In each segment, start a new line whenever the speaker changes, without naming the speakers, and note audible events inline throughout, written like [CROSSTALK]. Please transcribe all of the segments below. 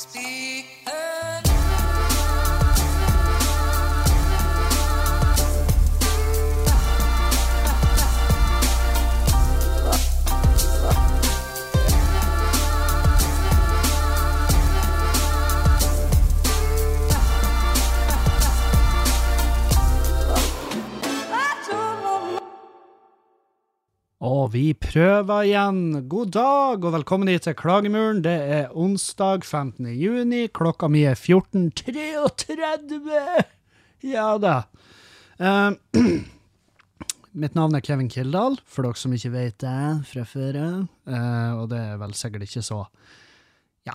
Speak
Vi prøver igjen. God dag og velkommen hit til Klagemuren. Det er onsdag 15. juni. Klokka mi er 14.33. Ja da. Uh, [CLEARS THROAT] mitt navn er Kevin Kildahl, for dere som ikke vet det fra før. Uh, og det er vel sikkert ikke så Ja.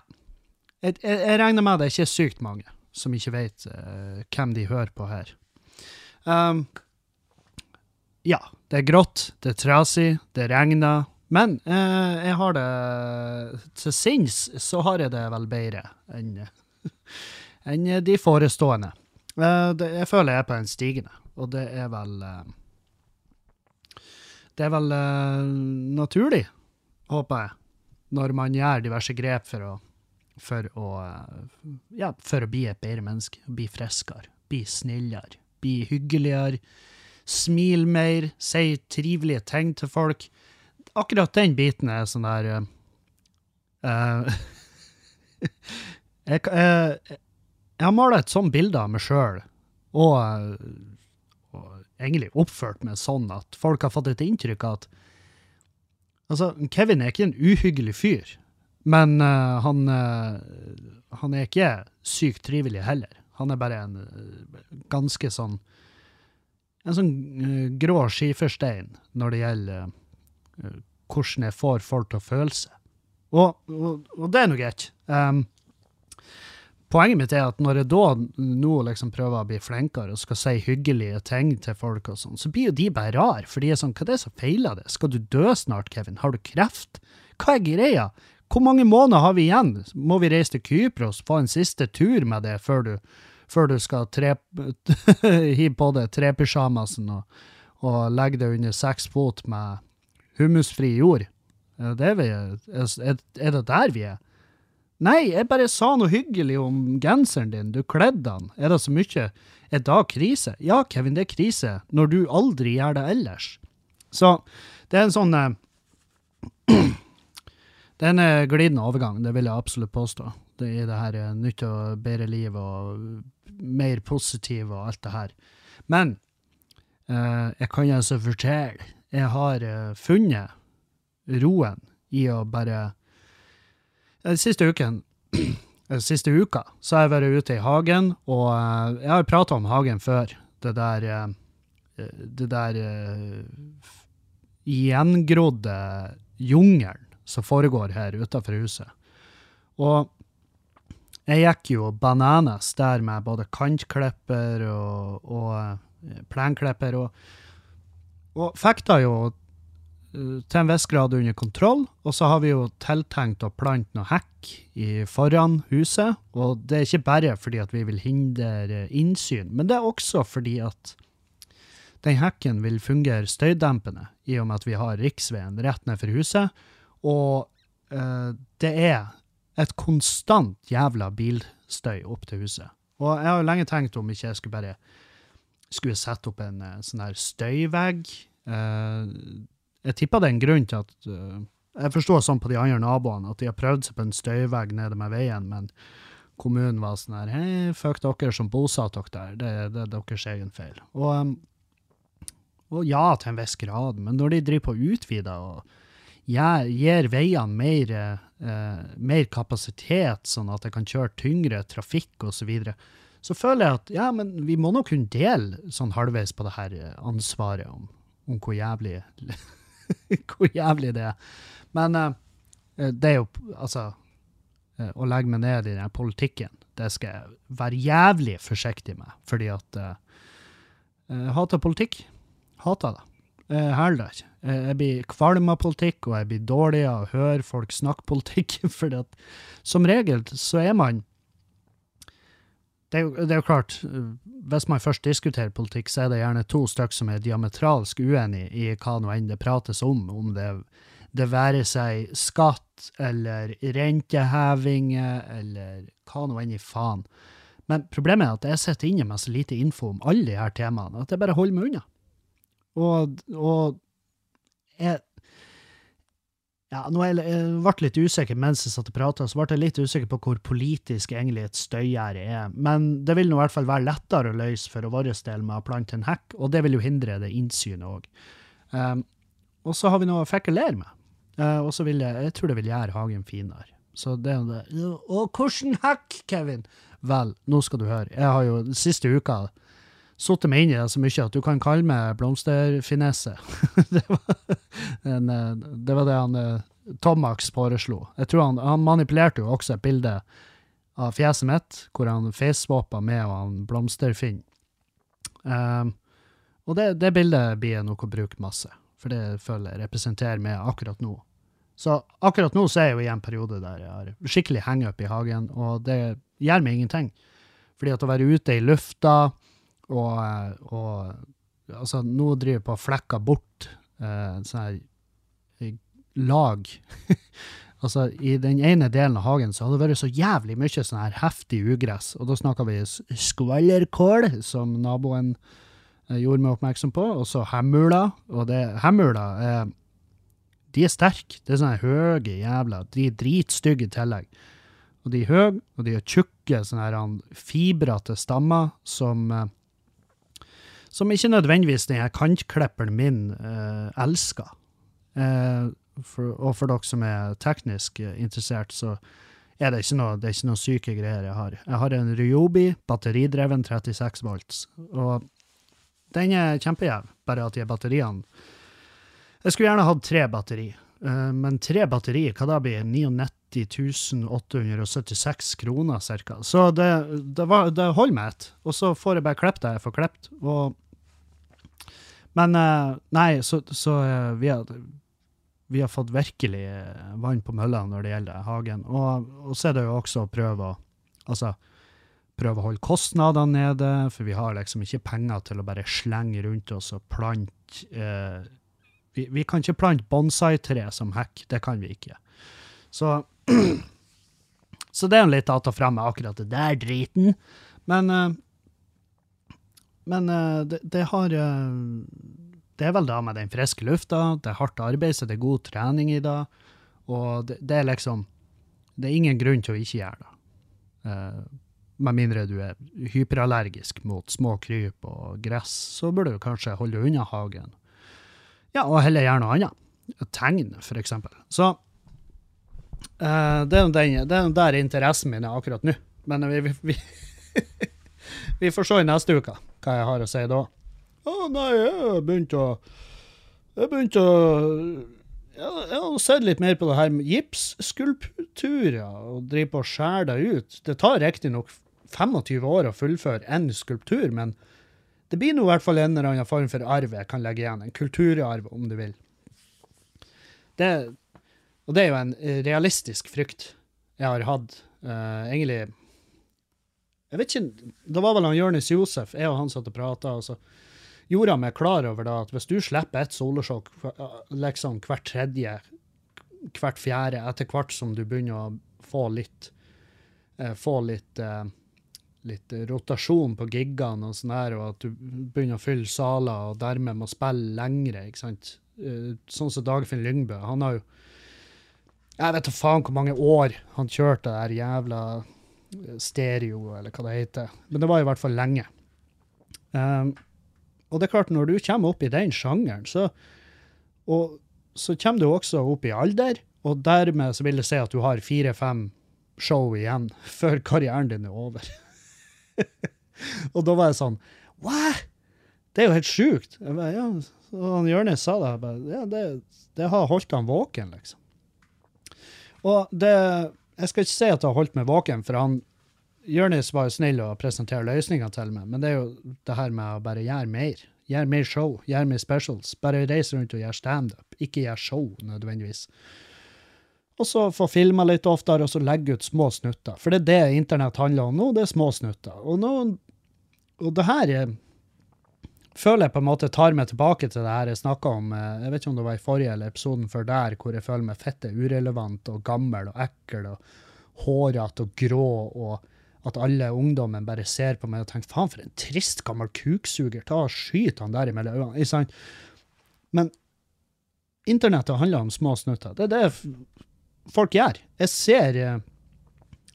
Jeg, jeg, jeg regner med det er ikke sykt mange som ikke vet uh, hvem de hører på her. Um, ja, det er grått, det er trasig, det regner. Men eh, jeg har det til sinns, så har jeg det vel bedre enn [LAUGHS] enn de forestående. Eh, det, jeg føler jeg er på en stigende, og det er vel eh, Det er vel eh, naturlig, håper jeg, når man gjør diverse grep for å for å, eh, ja, for å bli et bedre menneske. Bli friskere, bli snillere, bli hyggeligere smil mer, si trivelige ting til folk. Akkurat den biten er sånn der eh, [LAUGHS] jeg, jeg, jeg har mala et sånt bilde av meg sjøl, og, og egentlig oppført meg sånn at folk har fått et inntrykk av at Altså, Kevin er ikke en uhyggelig fyr, men uh, han, han er ikke sykt trivelig heller. Han er bare en ganske sånn en sånn uh, grå skiferstein når det gjelder uh, hvordan jeg får folk til å føle seg. Og, og, og det er nå greit. Um, poenget mitt er at når jeg da nå liksom prøver å bli flinkere og skal si hyggelige ting til folk, og sånn, så blir jo de bare rar. For de er sånn Hva er det som feiler det? Skal du dø snart, Kevin? Har du kreft? Hva er greia? Hvor mange måneder har vi igjen? Må vi reise til Kypros, få en siste tur med det før du før du skal [LAUGHS] hive på deg trepysjamasen og, og legge deg under seks fot med humusfri jord. Er det, vi, er, er det der vi er? Nei, jeg bare sa noe hyggelig om genseren din, du kledde den. Er det så mye? Er da krise? Ja, Kevin, det er krise når du aldri gjør det ellers. Så det er en sånn eh, [CLEARS THROAT] Det er en eh, glidende overgang, det vil jeg absolutt påstå. Det er det her eh, nytt og bedre liv og mer positiv og alt det her. Men eh, jeg kan altså fortelle, jeg har eh, funnet roen i å bare Den siste uken den [CLEARS THROAT] siste uka så har jeg vært ute i hagen, og eh, jeg har prata om hagen før. Det der eh, Det der eh, gjengrodde jungelen som foregår her utenfor huset. Og jeg gikk jo bananas der med både kantklipper og, og eh, plenklipper, og, og fikk da jo eh, til en viss grad under kontroll. Og så har vi jo tiltenkt å plante noe hekk i foran huset. Og det er ikke bare fordi at vi vil hindre innsyn, men det er også fordi at den hekken vil fungere støydempende, i og med at vi har riksveien rett ned for huset. Og eh, det er et konstant jævla bilstøy opp til huset. Og jeg har jo lenge tenkt om ikke jeg skulle bare skulle sette opp en eh, sånn her støyvegg. Eh, jeg tipper det er en grunn til at eh, Jeg forstår sånn på de andre naboene at de har prøvd seg på en støyvegg nede med veien, men kommunen var sånn her Hei, fuck dere som bosatte dere der, det, det er deres egen feil. Og, og ja, til en viss grad, men når de driver på utvider og gir, veiene mer, eh, mer kapasitet, sånn at jeg kan kjøre tyngre trafikk osv., så, videre, så føler jeg at ja, men vi må nok kunne dele sånn halvveis på det her eh, ansvaret om, om hvor jævlig [LAUGHS] hvor jævlig det er. Men eh, det er jo altså eh, Å legge meg ned i den politikken, det skal jeg være jævlig forsiktig med, fordi at eh, jeg hater politikk. Hater det. Jeg hæler. Jeg jeg blir kvalm av politikk, og jeg blir dårlig av å høre folk snakke politikk, [LAUGHS] For som regel så er man det er, jo, det er jo klart, eh, hvis man først diskuterer politikk, så er det gjerne to stykker som er diametralsk uenige i hva nå enn det prates om, om det det være seg skatt eller rentehevinger eller hva nå enn i faen. Men problemet er at jeg sitter inne med så lite info om alle de her temaene at jeg bare holder meg unna. Og, og jeg ja, nå jeg, jeg ble litt usikker mens jeg satt og prata, så ble jeg litt usikker på hvor politisk egentlig et støygjerde er. Men det vil nå i hvert fall være lettere å løse for vår del med å plante en hekk, og det vil jo hindre det innsynet òg. Um, og så har vi noe å fekulere med. Uh, og så vil jeg, jeg tror det vil gjøre hagen finere. Så det er det. Og hvordan hekk, Kevin? Vel, nå skal du høre. Jeg har jo siste uka satt meg inn i det så mye at du kan kalle meg blomsterfinesse. [LAUGHS] det, var eh, det var det han eh, Tomax foreslo. Jeg tror han, han manipulerte jo også et bilde av fjeset mitt, hvor han faceswappa med og han Blomsterfinn. Um, og det, det, bildet blir jeg nok å bruke masse, for det føler jeg representerer meg akkurat nå. Så akkurat nå så er jeg jo i en periode der jeg har skikkelig hangup i hagen, og det gjør meg ingenting. Fordi at å være ute i lufta og, og altså, nå driver jeg på og flekker bort eh, sånn her eh, lag. [LAUGHS] altså, I den ene delen av hagen så hadde det vært så jævlig mye sånn her heftig ugress, og da snakker vi skvallerkål, som naboen eh, gjorde meg oppmerksom på, og så hemmula, Og det, hemmuler eh, de er sterke. Det er sånne høye jævla De er dritstygge i tillegg. Og de er høye, og de har tjukke, sånne fibrete stammer som eh, som ikke nødvendigvis denne kantklipperen min eh, elsker. Eh, for, og for dere som er teknisk uh, interessert, så er det ikke noe, det er ikke noe syke greier jeg har. Jeg har en Ryobi batteridreven 36 volts, og den er kjempejevn, bare at de batteriene Jeg skulle gjerne hatt tre batteri, men tre batteri, hva da blir 99 876 kroner cirka. Så det, det, var, det holder med ett, og så får jeg bare klippet det jeg får klippet. Og men uh, nei, så, så uh, vi, har, vi, har, fått virkelig uh, vann på mølla når det gjelder hagen. Og, og, så er det jo også å prøve å altså, prøve å holde kostnadene nede, for vi har liksom ikke penger til å bare slenge rundt oss og plante vi, vi, kan ikke plante bonsai-tre som hekk, det kan vi ikke. Så, [CLEARS THROAT] så det er en litt att og fremme, akkurat det der driten. Men men uh, det, det, har uh, Det er vel da med den friske lufta, det er hardt arbeid, så det er god trening i det. Og det, det er liksom Det er ingen grunn til å ikke gjøre det. Uh, med mindre du er hyperallergisk mot små kryp og gress, så burde du kanskje holde unna hagen. Ja, og heller gjøre noe annet. Tegn, for eksempel. Så uh, det er den, det er der interessen min er akkurat nå. Men vi, vi, [LAUGHS] vi, får se neste uke hva jeg har å si da. Å nei, jeg har begynt å Jeg har begynt å jeg, har sett litt mer på det her med gipsskulpturer og driver på å skjære det ut. Det tar riktignok 25 år å fullføre én skulptur, men det blir nå i hvert fall en eller annen form for arv jeg kan legge igjen. En kulturarv, om du vil. Det, og det er jo en realistisk frykt jeg har hatt, uh, egentlig jeg vet ikke, Det var vel han Jonis Josef, jeg og han satt og prata, så gjorde han meg klar over da, at hvis du slipper et solosjokk liksom hvert tredje, hvert fjerde, etter hvert som du begynner å få litt eh, få litt, eh, litt rotasjon på giggene og sånn der, og at du begynner å fylle saler og dermed må spille lengre, ikke sant. Eh, sånn som Dagfinn Lyngbø. Han har jo Jeg vet da faen hvor mange år han kjørte det der jævla stereo, eller hva det heter. Men det var i hvert fall lenge. Um, og det er klart, når du kommer opp i den sjangeren, så, og, så kommer du også opp i alder, og dermed så vil det si at du har fire-fem show igjen [LAUGHS] før karrieren din er over. [LAUGHS] og da var jeg sånn Hva?! Det er jo helt sjukt. ja, og han Jonis sa det, bare, ja, det, det har holdt han våken, liksom. Og det jeg skal ikke si at det har holdt meg våken, for han Jonis var jo snill å presentere løsninger til meg, men det er jo det her med å bare gjøre mer. Gjøre mer show, gjøre mer specials. Bare reise rundt og gjøre standup, ikke gjøre show nødvendigvis. Og så få filma litt oftere, og så legge ut små snutter. For det er det internett handler om nå, det er små snutter. Og, nå, og det her er føler jeg på en måte tar meg tilbake til det her jeg snakka om eh, jeg vet ikke om det var i forrige eller episoden før der, hvor jeg føler meg fette urelevant og gammel og ekkel og hårete og grå, og at alle ungdommen bare ser på meg og tenker faen, for en trist gammel kuksuger, ta og skyt han der imellom øynene. Men internettet handler om små snutter. Det er det folk gjør. Jeg ser eh,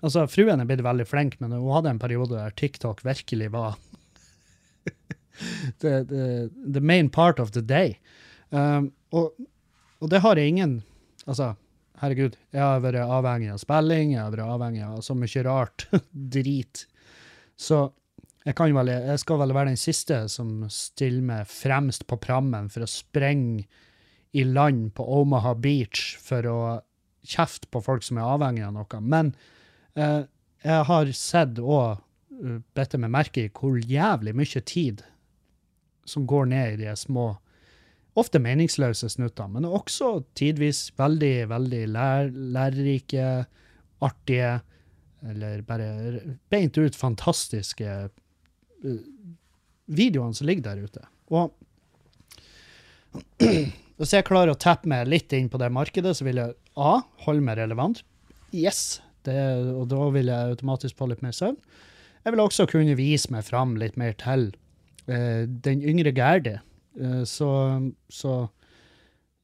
Altså, fruen er blitt veldig flink, men hun hadde en periode der TikTok virkelig var [LAUGHS] [LAUGHS] the, the, the main part of the day. Um, og, og det har jeg ingen Altså, herregud, jeg har vært avhengig av spilling, jeg har vært avhengig av så mye rart [LAUGHS] drit. Så jeg, vel, jeg skal vel være den siste som stiller meg fremst på prammen for å sprenge i land på Omaha Beach for å kjefte på folk som er avhengig av noe. Men eh, jeg har sett og uh, bitt meg merke i hvor jævlig mye tid som går ned i de små, ofte meningsløse snuttene, men også tidvis veldig, veldig lær, lærerike, artige, eller bare beint ut fantastiske uh, videoene som ligger der ute. Og [CLEARS THROAT] hvis jeg klarer å tappe meg litt inn på det markedet, så vil jeg A. holde meg relevant. Yes, det, og da vil jeg automatisk få litt mer søvn. Jeg vil også kunne vise meg fram litt mer til eh, den yngre Gerdi. Eh, så, så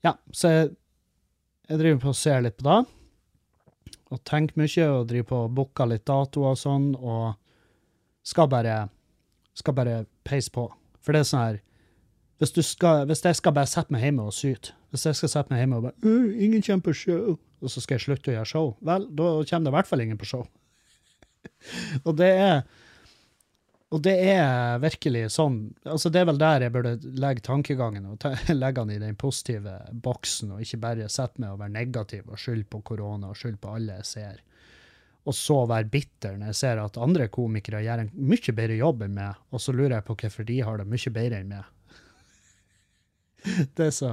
Ja, så jeg, jeg driver på og ser litt på det. Og tenker mye og driver på og booker litt datoer og sånn, og skal bare, skal bare peise på. For det er sånn her hvis, du skal, hvis jeg skal bare sette meg hjemme og syte, hvis jeg skal sette meg hjemme og bare «Øh, 'Ingen kommer på show', og så skal jeg slutte å gjøre show, vel, da kommer det i hvert fall ingen på show. [LAUGHS] og det er og det er virkelig sånn altså Det er vel der jeg burde legge tankegangen, og ta, [LAUGHS] legge den i den positive boksen, og ikke bare sette meg og være negativ og skylde på korona og skylde på alle jeg ser. Og så være bitter når jeg ser at andre komikere gjør en mye bedre jobb enn meg, og så lurer jeg på hvorfor de har det mye bedre enn meg. [LAUGHS] det er så,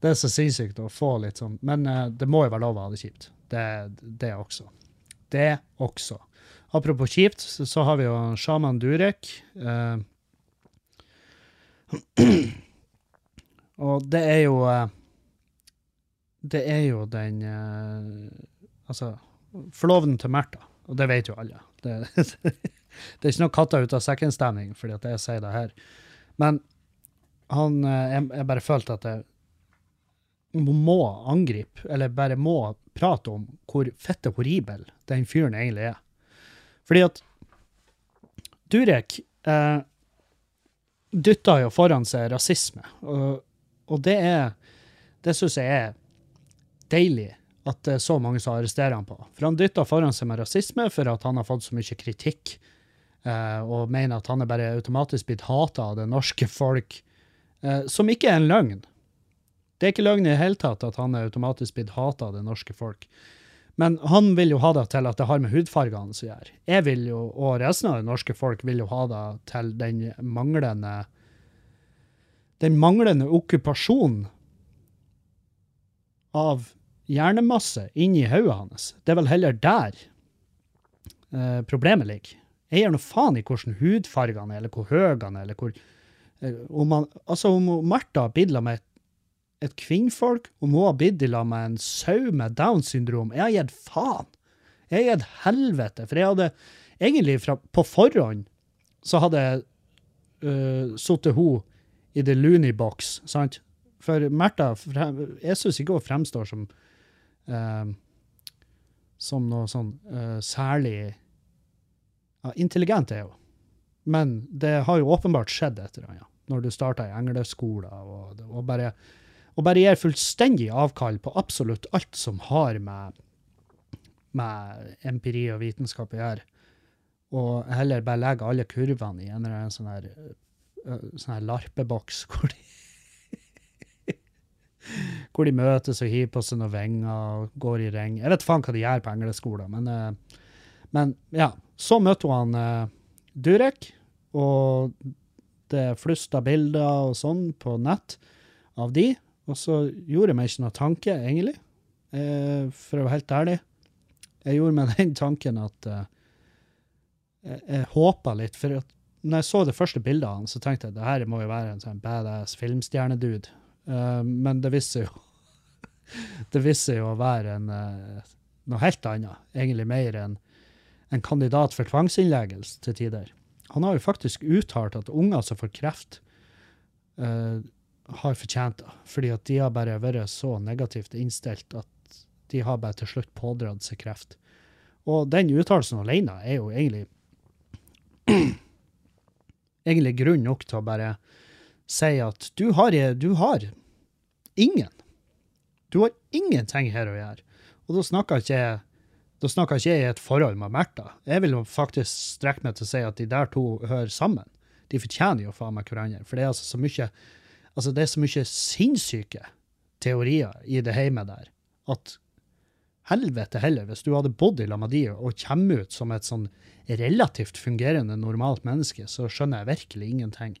det er så sinnssykt å få litt sånn. Men uh, det må jo være lov å ha det kjipt. Det, det også. Det også. Apropos kjipt, så, har vi jo sjaman Durek. Eh, [CLEARS THROAT] og det er jo eh, Det er jo den eh, Altså, forloveden til Märtha, og det vet jo alle. Det, [LAUGHS] det er ikke noe katta ut av sekken-stemning fordi at jeg sier det her. Men han eh, Jeg, jeg bare følte at jeg må angripe, eller bare må prate om hvor fette horribel den fyren egentlig er. Fordi at Durek eh, dytta jo foran seg rasisme, og, og det er Det syns jeg er deilig at det er så mange som arresterer han på. For han dytta foran seg med rasisme for at han har fått så mye kritikk, eh, og mener at han er bare automatisk blitt hata av det norske folk, eh, som ikke er en løgn. Det er ikke løgn i det hele tatt at han er automatisk blitt hata av det norske folk. Men han vil jo ha det til at det har med hudfargene å gjøre. Jeg vil jo, og resten av det norske folk vil jo ha det til den manglende den manglende okkupasjonen av hjernemasse inni hodet hans. Det er vel heller der eh, problemet ligger. Jeg gir noe faen i hvordan hudfargene er, eller hvor høy han er, eller hvor eh, om han, Altså, om Martha bidla med et, kvinnfolk, hun har lag med en sau med Downs syndrom, jeg har gitt faen. Jeg har gitt helvete. For jeg hadde egentlig fra, på forhånd så hadde jeg uh, sittet hun i the loony box, sant? For Märtha, jeg syns ikke hun fremstår som uh, som noe sånn uh, særlig ja, Intelligent er hun, men det har jo åpenbart skjedd et eller annet. Når du starta i engleskolen og, og, bare, og bare gir fullstendig avkall på absolutt alt som har med, med empiri og vitenskap å gjøre, og heller bare legger alle kurvene i en eller annen sånn her, sånn larpeboks [LAUGHS] hvor de hvor de møtes og hiver på seg noen vinger og går i ring. Jeg vet faen hva de gjør på engleskolen, men, men ja. Så møtte hun han Durek, og det flusta bilder og sånn på nett av de, og så gjorde jeg meg ikke noe tanke, egentlig, eh, for å være helt ærlig. Jeg gjorde meg den tanken at eh, jeg, jeg håpa litt, for at når jeg så det første bildet av han, så tenkte jeg det her må jo være en sånn badass filmstjernedude. Uh, men det viste jo [LAUGHS] Det viste jo å være en, uh, noe helt annet. Egentlig mer enn en kandidat for tvangsinnleggelse til tider. Han har jo faktisk uttalt at unger som får kreft, uh, har fortjent det. Fordi at de har bare vært så negativt innstilt at de har bare til slutt pådratt seg kreft. Og den uttalelsen alene er jo egentlig [CLEARS THROAT] egentlig grunn nok til å bare si at du har, du har ingen. Du har ingenting her å gjøre. Og da snakker ikke jeg da snakker ikke jeg i et forhold med Märtha. Jeg vil faktisk strekke meg til å si at de der to hører sammen. De fortjener jo faen meg hverandre. For det er altså så mye altså det er så mye sinnssyke teorier i det heimet der at helvete heller, hvis du hadde bodd i lag og kommer ut som et sånn relativt fungerende, normalt menneske, så skjønner jeg virkelig ingenting.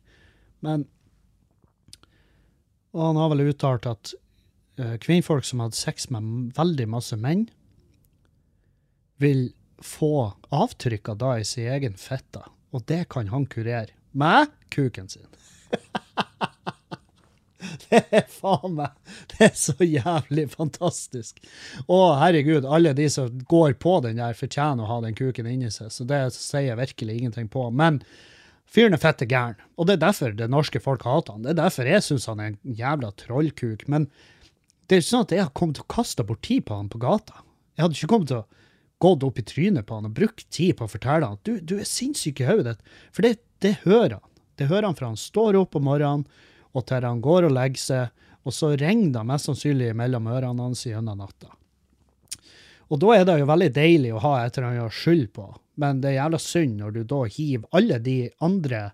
Men Og han har vel uttalt at uh, kvinnfolk som hadde sex med veldig masse menn, vil få avtrykka da i sin egen fitte, og det kan han kurere med kuken sin. [LAUGHS] Er [LAUGHS] faen meg Det er så jævlig fantastisk. Å, herregud, alle de som går på den der, fortjener å ha den kuken inni seg, så det sier jeg virkelig ingenting på. Men fyren er fette gæren, og det er derfor det norske folk hater han. Det er derfor jeg syns han er en jævla trollkuk. Men det er ikke sånn at jeg har kommet til å kaste bort tid på han på gata. Jeg hadde ikke kommet til å gått opp i trynet på han og brukt tid på å fortelle han du, du er sinnssyk i hodet ditt. For det, det hører han. Det hører han fra han står opp om morgenen og til han går og legger seg, og så ringer det mest sannsynlig mellom ørene hans gjennom natta. Og da er det jo veldig deilig å ha et eller annet å skylde på, men det er jævla synd når du da hiver alle de andre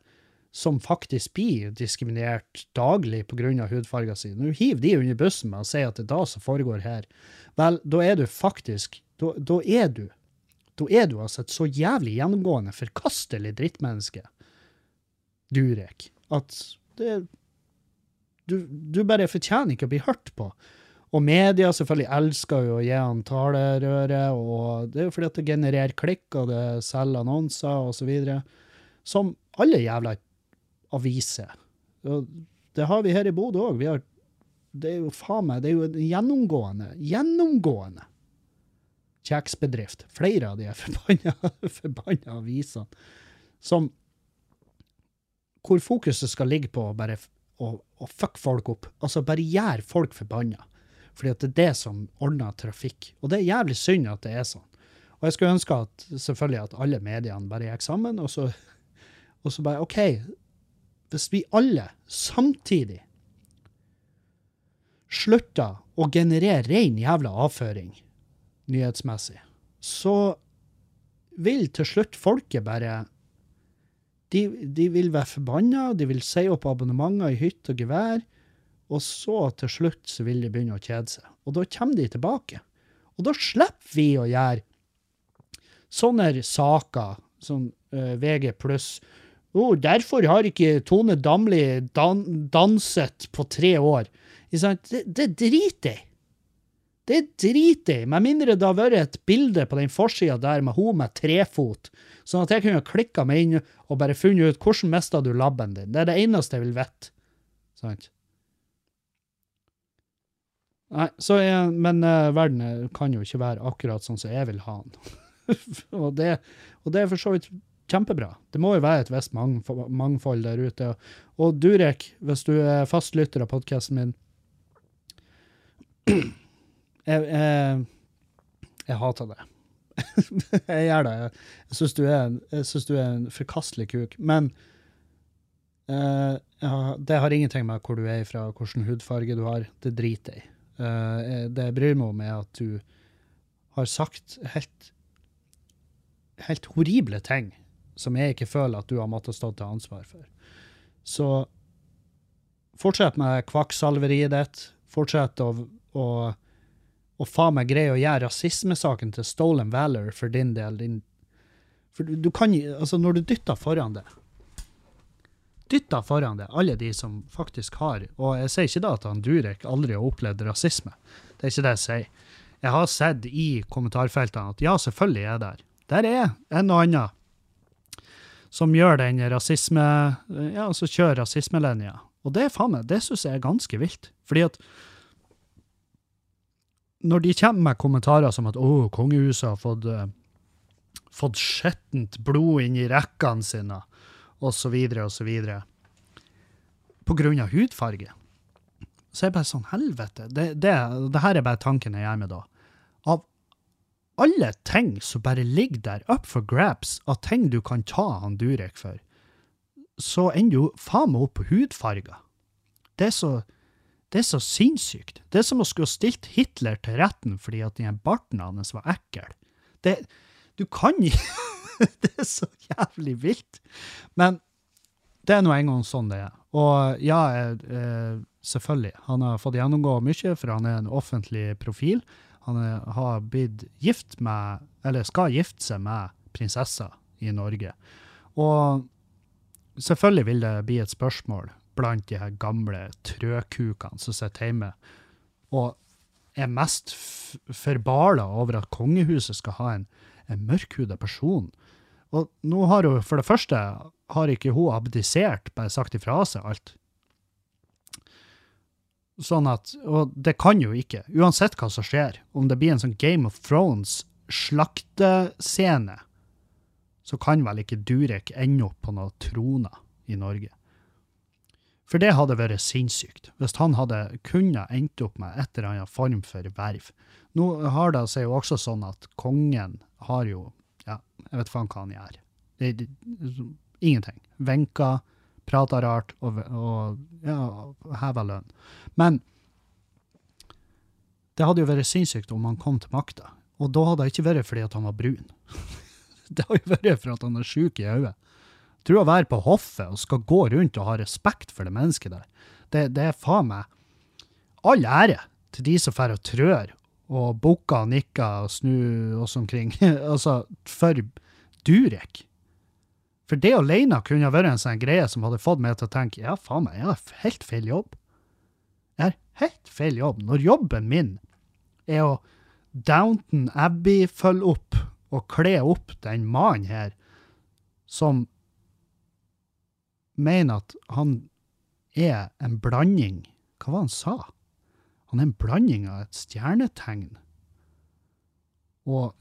som faktisk blir diskriminert daglig pga. hudfarga si, når du hiver de under bussen med å si at det er det som foregår her, vel, da er du faktisk Da, da er du da er du altså et så jævlig gjennomgående forkastelig drittmenneske, Durek, at det du, du bare fortjener ikke å bli hørt på. Og media selvfølgelig elsker jo å gi han talerøre, og det er jo fordi at det genererer klikk, og det selger annonser osv. Som alle jævla aviser. Og det har vi her i Bodø òg. Det er jo faen meg, det er jo en gjennomgående, gjennomgående kjeksbedrift. Flere av de [LAUGHS] forbanna, avisene som hvor fokuset skal ligge på å bare og, og fuck folk opp. Altså bare gjør folk forbanna. Fordi at det er det som ordner trafikk. Og det er jævlig synd at det er sånn. Og jeg skulle ønske at selvfølgelig at alle mediene bare gikk sammen, og så, og så bare OK, hvis vi alle samtidig slutter å generere ren jævla avføring nyhetsmessig, så vil til slutt folket bare de, de, vil være forbanna, de vil si opp abonnementer i hytt og gevær, og så til slutt så vil de begynne å kjede seg. Og da kommer de tilbake. Og da slipper vi å gjøre sånne saker som uh, VG pluss. Oh, derfor har ikke Tone Damli dan danset på tre år. Det, det driter jeg det driter jeg med mindre det har vært et bilde på den forsida der med hun med trefot, sånn at jeg kunne klikka meg inn og bare funnet ut hvordan mista du labben din. Det er det eneste jeg vil vite. Sant? Nei, så jeg, Men uh, verden kan jo ikke være akkurat sånn som jeg vil ha den. [LAUGHS] og, det, og, det, er for så vidt kjempebra. Det må jo være et visst mangfold der ute. Og Durek, hvis du er fastlytter av podkasten min [CLEARS THROAT] jeg, jeg, jeg hater det. [LAUGHS] jeg gjør det. Jeg syns du, du, er en forkastelig kuk. Men uh, ja, det har ingenting med hvor du er fra, hvilken hudfarge du har. Det driter jeg i. Uh, det jeg bryr meg om, er at du har sagt helt, helt horrible ting som jeg ikke føler at du har måttet stå til ansvar for. Så fortsett med kvakksalveriet ditt. Fortsett å, å og faen meg greie å gjøre rasismesaken til stolen valor for din del. Din, for du, du, kan Altså, når du dytter foran det Dytter foran det alle de som faktisk har Og jeg sier ikke da at han Durek aldri har opplevd rasisme. Det er ikke det jeg sier. Jeg har sett i kommentarfeltene at ja, selvfølgelig er jeg der. Der er en og annen som gjør den rasisme Ja, som kjører rasismelinja. Og det faen meg, det syns jeg er ganske vilt. Fordi at når de kommer med kommentarer som at å, kongehuset har fått, uh, fått skjettent blod inn i rekkene sine, så videre, på grunn av hudfarge, så er det bare sånn, helvete, det, det, det her er bare tanken jeg gjør med da. Av alle ting som bare ligger der up for grabs, av ting du kan ta han Durek for, så ender du faen meg opp på hudfarger. Det er så det er så sinnssykt. Det er som å skulle stilt Hitler til retten fordi at den barten hans var ekkel. Det, du kan ikke [LAUGHS] Det er så jævlig vilt. Men det er nå en gang sånn det er. Og ja, eh, selvfølgelig. Han har fått gjennomgå mye, for han er en offentlig profil. Han er, har blitt gift med, eller skal gifte seg med prinsesser i Norge. Og selvfølgelig vil det bli et spørsmål blant de her gamle trøkukene som sitter hjemme og er mest forbala over at kongehuset skal ha en, en mørkhuda person. Og nå har hun, for det første, har ikke hun abdisert, bare sagt ifra seg alt. Sånn at, Og det kan jo ikke, uansett hva som skjer, om det blir en sånn Game of Thrones slaktescene, så kan vel ikke Durek ende opp på noen troner i Norge. For det hadde vært sinnssykt, hvis han hadde kunnet endt opp med et eller annet form for verv. Nå har det seg jo også sånn at kongen har jo Ja, jeg vet faen hva han gjør. Det, det, ingenting. Venker, prater rart og, og ja, hever lønn. Men det hadde jo vært sinnssykt om han kom til makta. Og da hadde det ikke vært fordi at han var brun. [LAUGHS] det hadde jo vært for at han er sjuk i øyet tror å være på hoffet og skal gå rundt og ha respekt for det mennesket der, det, det er faen meg all ære til de som drar og trør og bukker og nikker og snur oss omkring. [LAUGHS] altså, for Durek. For det alene kunne ha vært en sånn greie som hadde fått meg til å tenke ja, faen meg, jeg har helt feil jobb. Jeg har helt feil jobb. Når jobben min er å Downton Abbey følge opp og kle opp den mannen her som mener at han er en blanding Hva var det han sa? Han er en blanding av et stjernetegn og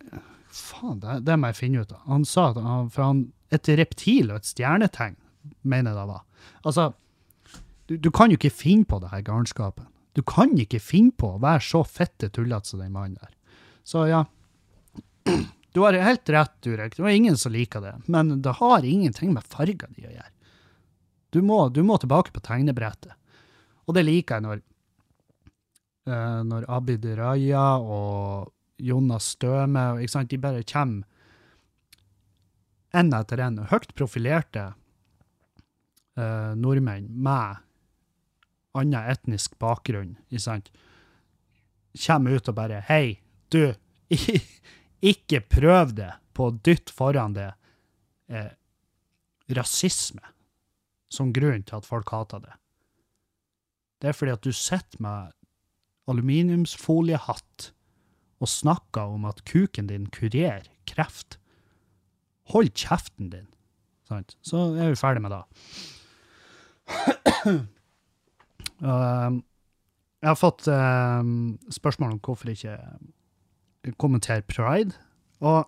Faen, det, det, må jeg finne ut av. Han sa at han, for han, et reptil og et stjernetegn, mener jeg det var. Altså, du, du, kan jo ikke finne på det her garnskapet. Du kan ikke finne på å være så fitte tullete som den mannen der. Så ja. Du har helt rett, Durek. Det var ingen som liker det. Men det har ingenting med farger de å gjøre. Du må, du må, tilbake på tegnebrettet. Og det liker jeg når, uh, når Abid Raja og Jonas Støme ikke sant, de bare kommer én etter én, høyt profilerte uh, nordmenn med annen etnisk bakgrunn, ikke sant, kommer ut og bare Hei, du, [LAUGHS] ikke prøv det på å dytte foran det eh, rasisme som grunn til at folk hater det. Det er fordi at du sitter med aluminiumsfoliehatt og snakker om at kuken din kurerer kreft. Hold kjeften din. Sant? Så er vi ferdig med det. [CLEARS THROAT] Uh, jeg har fått uh, spørsmål om hvorfor ikke kommentere pride. Og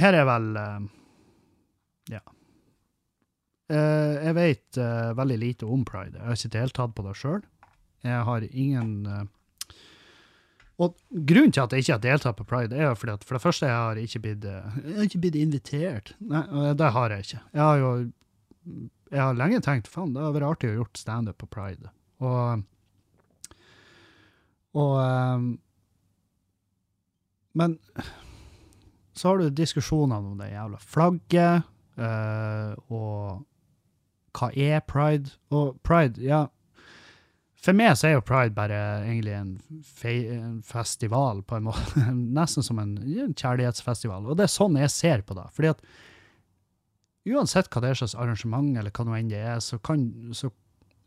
her er vel uh, Ja. Uh, jeg vet uh, veldig lite om pride. Jeg har ikke deltatt på det sjøl. Jeg har ingen uh, Og grunnen til at jeg ikke har deltatt på pride, er fordi at for det første jeg har ikke blitt, jeg har ikke blitt invitert. Nei, det har jeg ikke. Jeg har jo jeg har lenge tenkt faen, det hadde vært artig å gjort standup på pride. Og, og Men så har du diskusjonene om det jævla flagget. Uh, og hva er pride? Og pride, ja For meg så er jo pride bare egentlig en, fe en festival, på en måte. [LAUGHS] Nesten som en, en, kjærlighetsfestival. Og det er sånn jeg ser på det. Fordi at uansett hva det er slags arrangement, eller hva nå enn det er, så kan så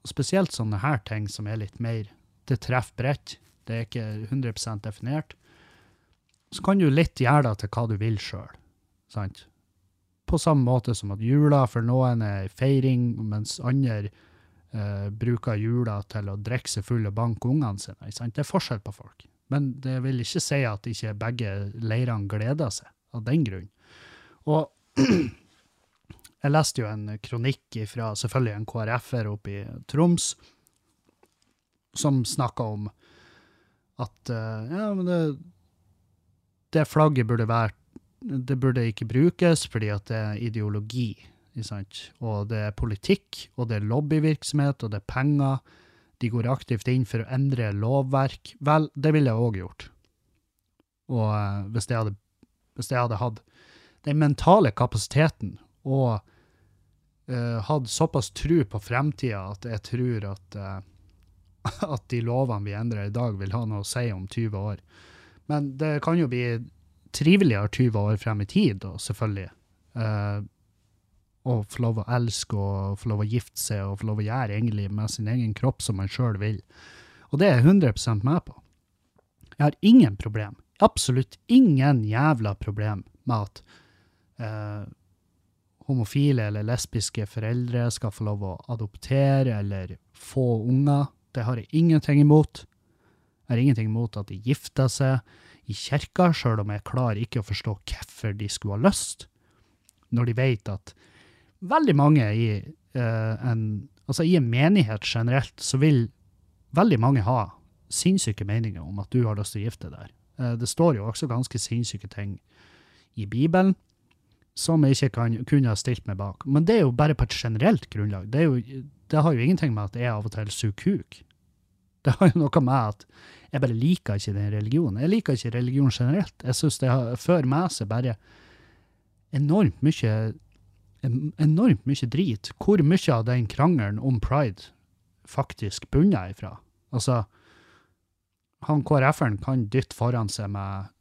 spesielt sånne her ting som er litt mer Det treffer bredt. Det er ikke 100% definert. Så kan du litt gjøre det til hva du vil sjøl. Sant? På samme måte som at jula for noen er feiring, mens andre eh, bruker jula til å drikke seg full og banke ungene sine. Det er forskjell på folk. Men det vil ikke si at ikke begge leirene gleder seg av den grunn. Og [CLEARS THROAT] jeg leste jo en kronikk fra selvfølgelig en KrF-er oppe i Troms, som snakka om at eh, ja, men det, det flagget burde være Det burde ikke brukes fordi at det er ideologi. Og det er politikk, og det er lobbyvirksomhet, og det er penger. De går aktivt inn for å endre lovverk. Vel, det ville jeg òg gjort. Og eh, hvis jeg hadde, hvis jeg hadde hatt den mentale kapasiteten og uh, hatt såpass tro på fremtida at jeg tror at, uh, [LAUGHS] at de lovene vi endrer i dag, vil ha noe å si om 20 år. Men det kan jo bli triveligere 20 år frem i tid, da, selvfølgelig. Eh, å få lov å elske og få lov å gifte seg og få lov å gjøre egentlig med sin egen kropp som man sjøl vil. Og det er jeg 100 med på. Jeg har ingen problem, absolutt ingen jævla problem med at eh, homofile eller lesbiske foreldre skal få lov å adoptere eller få unger. Det har jeg ingenting imot. Jeg har ingenting imot at de gifter seg i kirka, sjøl om jeg klarer ikke å forstå hvorfor de skulle ha lyst, når de vet at veldig mange i, uh, en, altså i en menighet generelt, så vil veldig mange ha sinnssyke meninger om at du har lyst til å gifte deg. Eh, det står jo også ganske sinnssyke ting i Bibelen som jeg ikke kan, kunne ha stilt meg bak. Men det er jo bare på et generelt grunnlag. Det, jo, det har jo ingenting med at jeg av og til suger kuk. Det har jo noe med at jeg bare liker ikke den religionen. Jeg liker ikke religion generelt. Jeg syns det har, fører med seg bare enormt mye enormt mye drit. Hvor mye av den krangelen om pride faktisk bunner ifra? Altså, han KrF-eren kan dytte foran seg med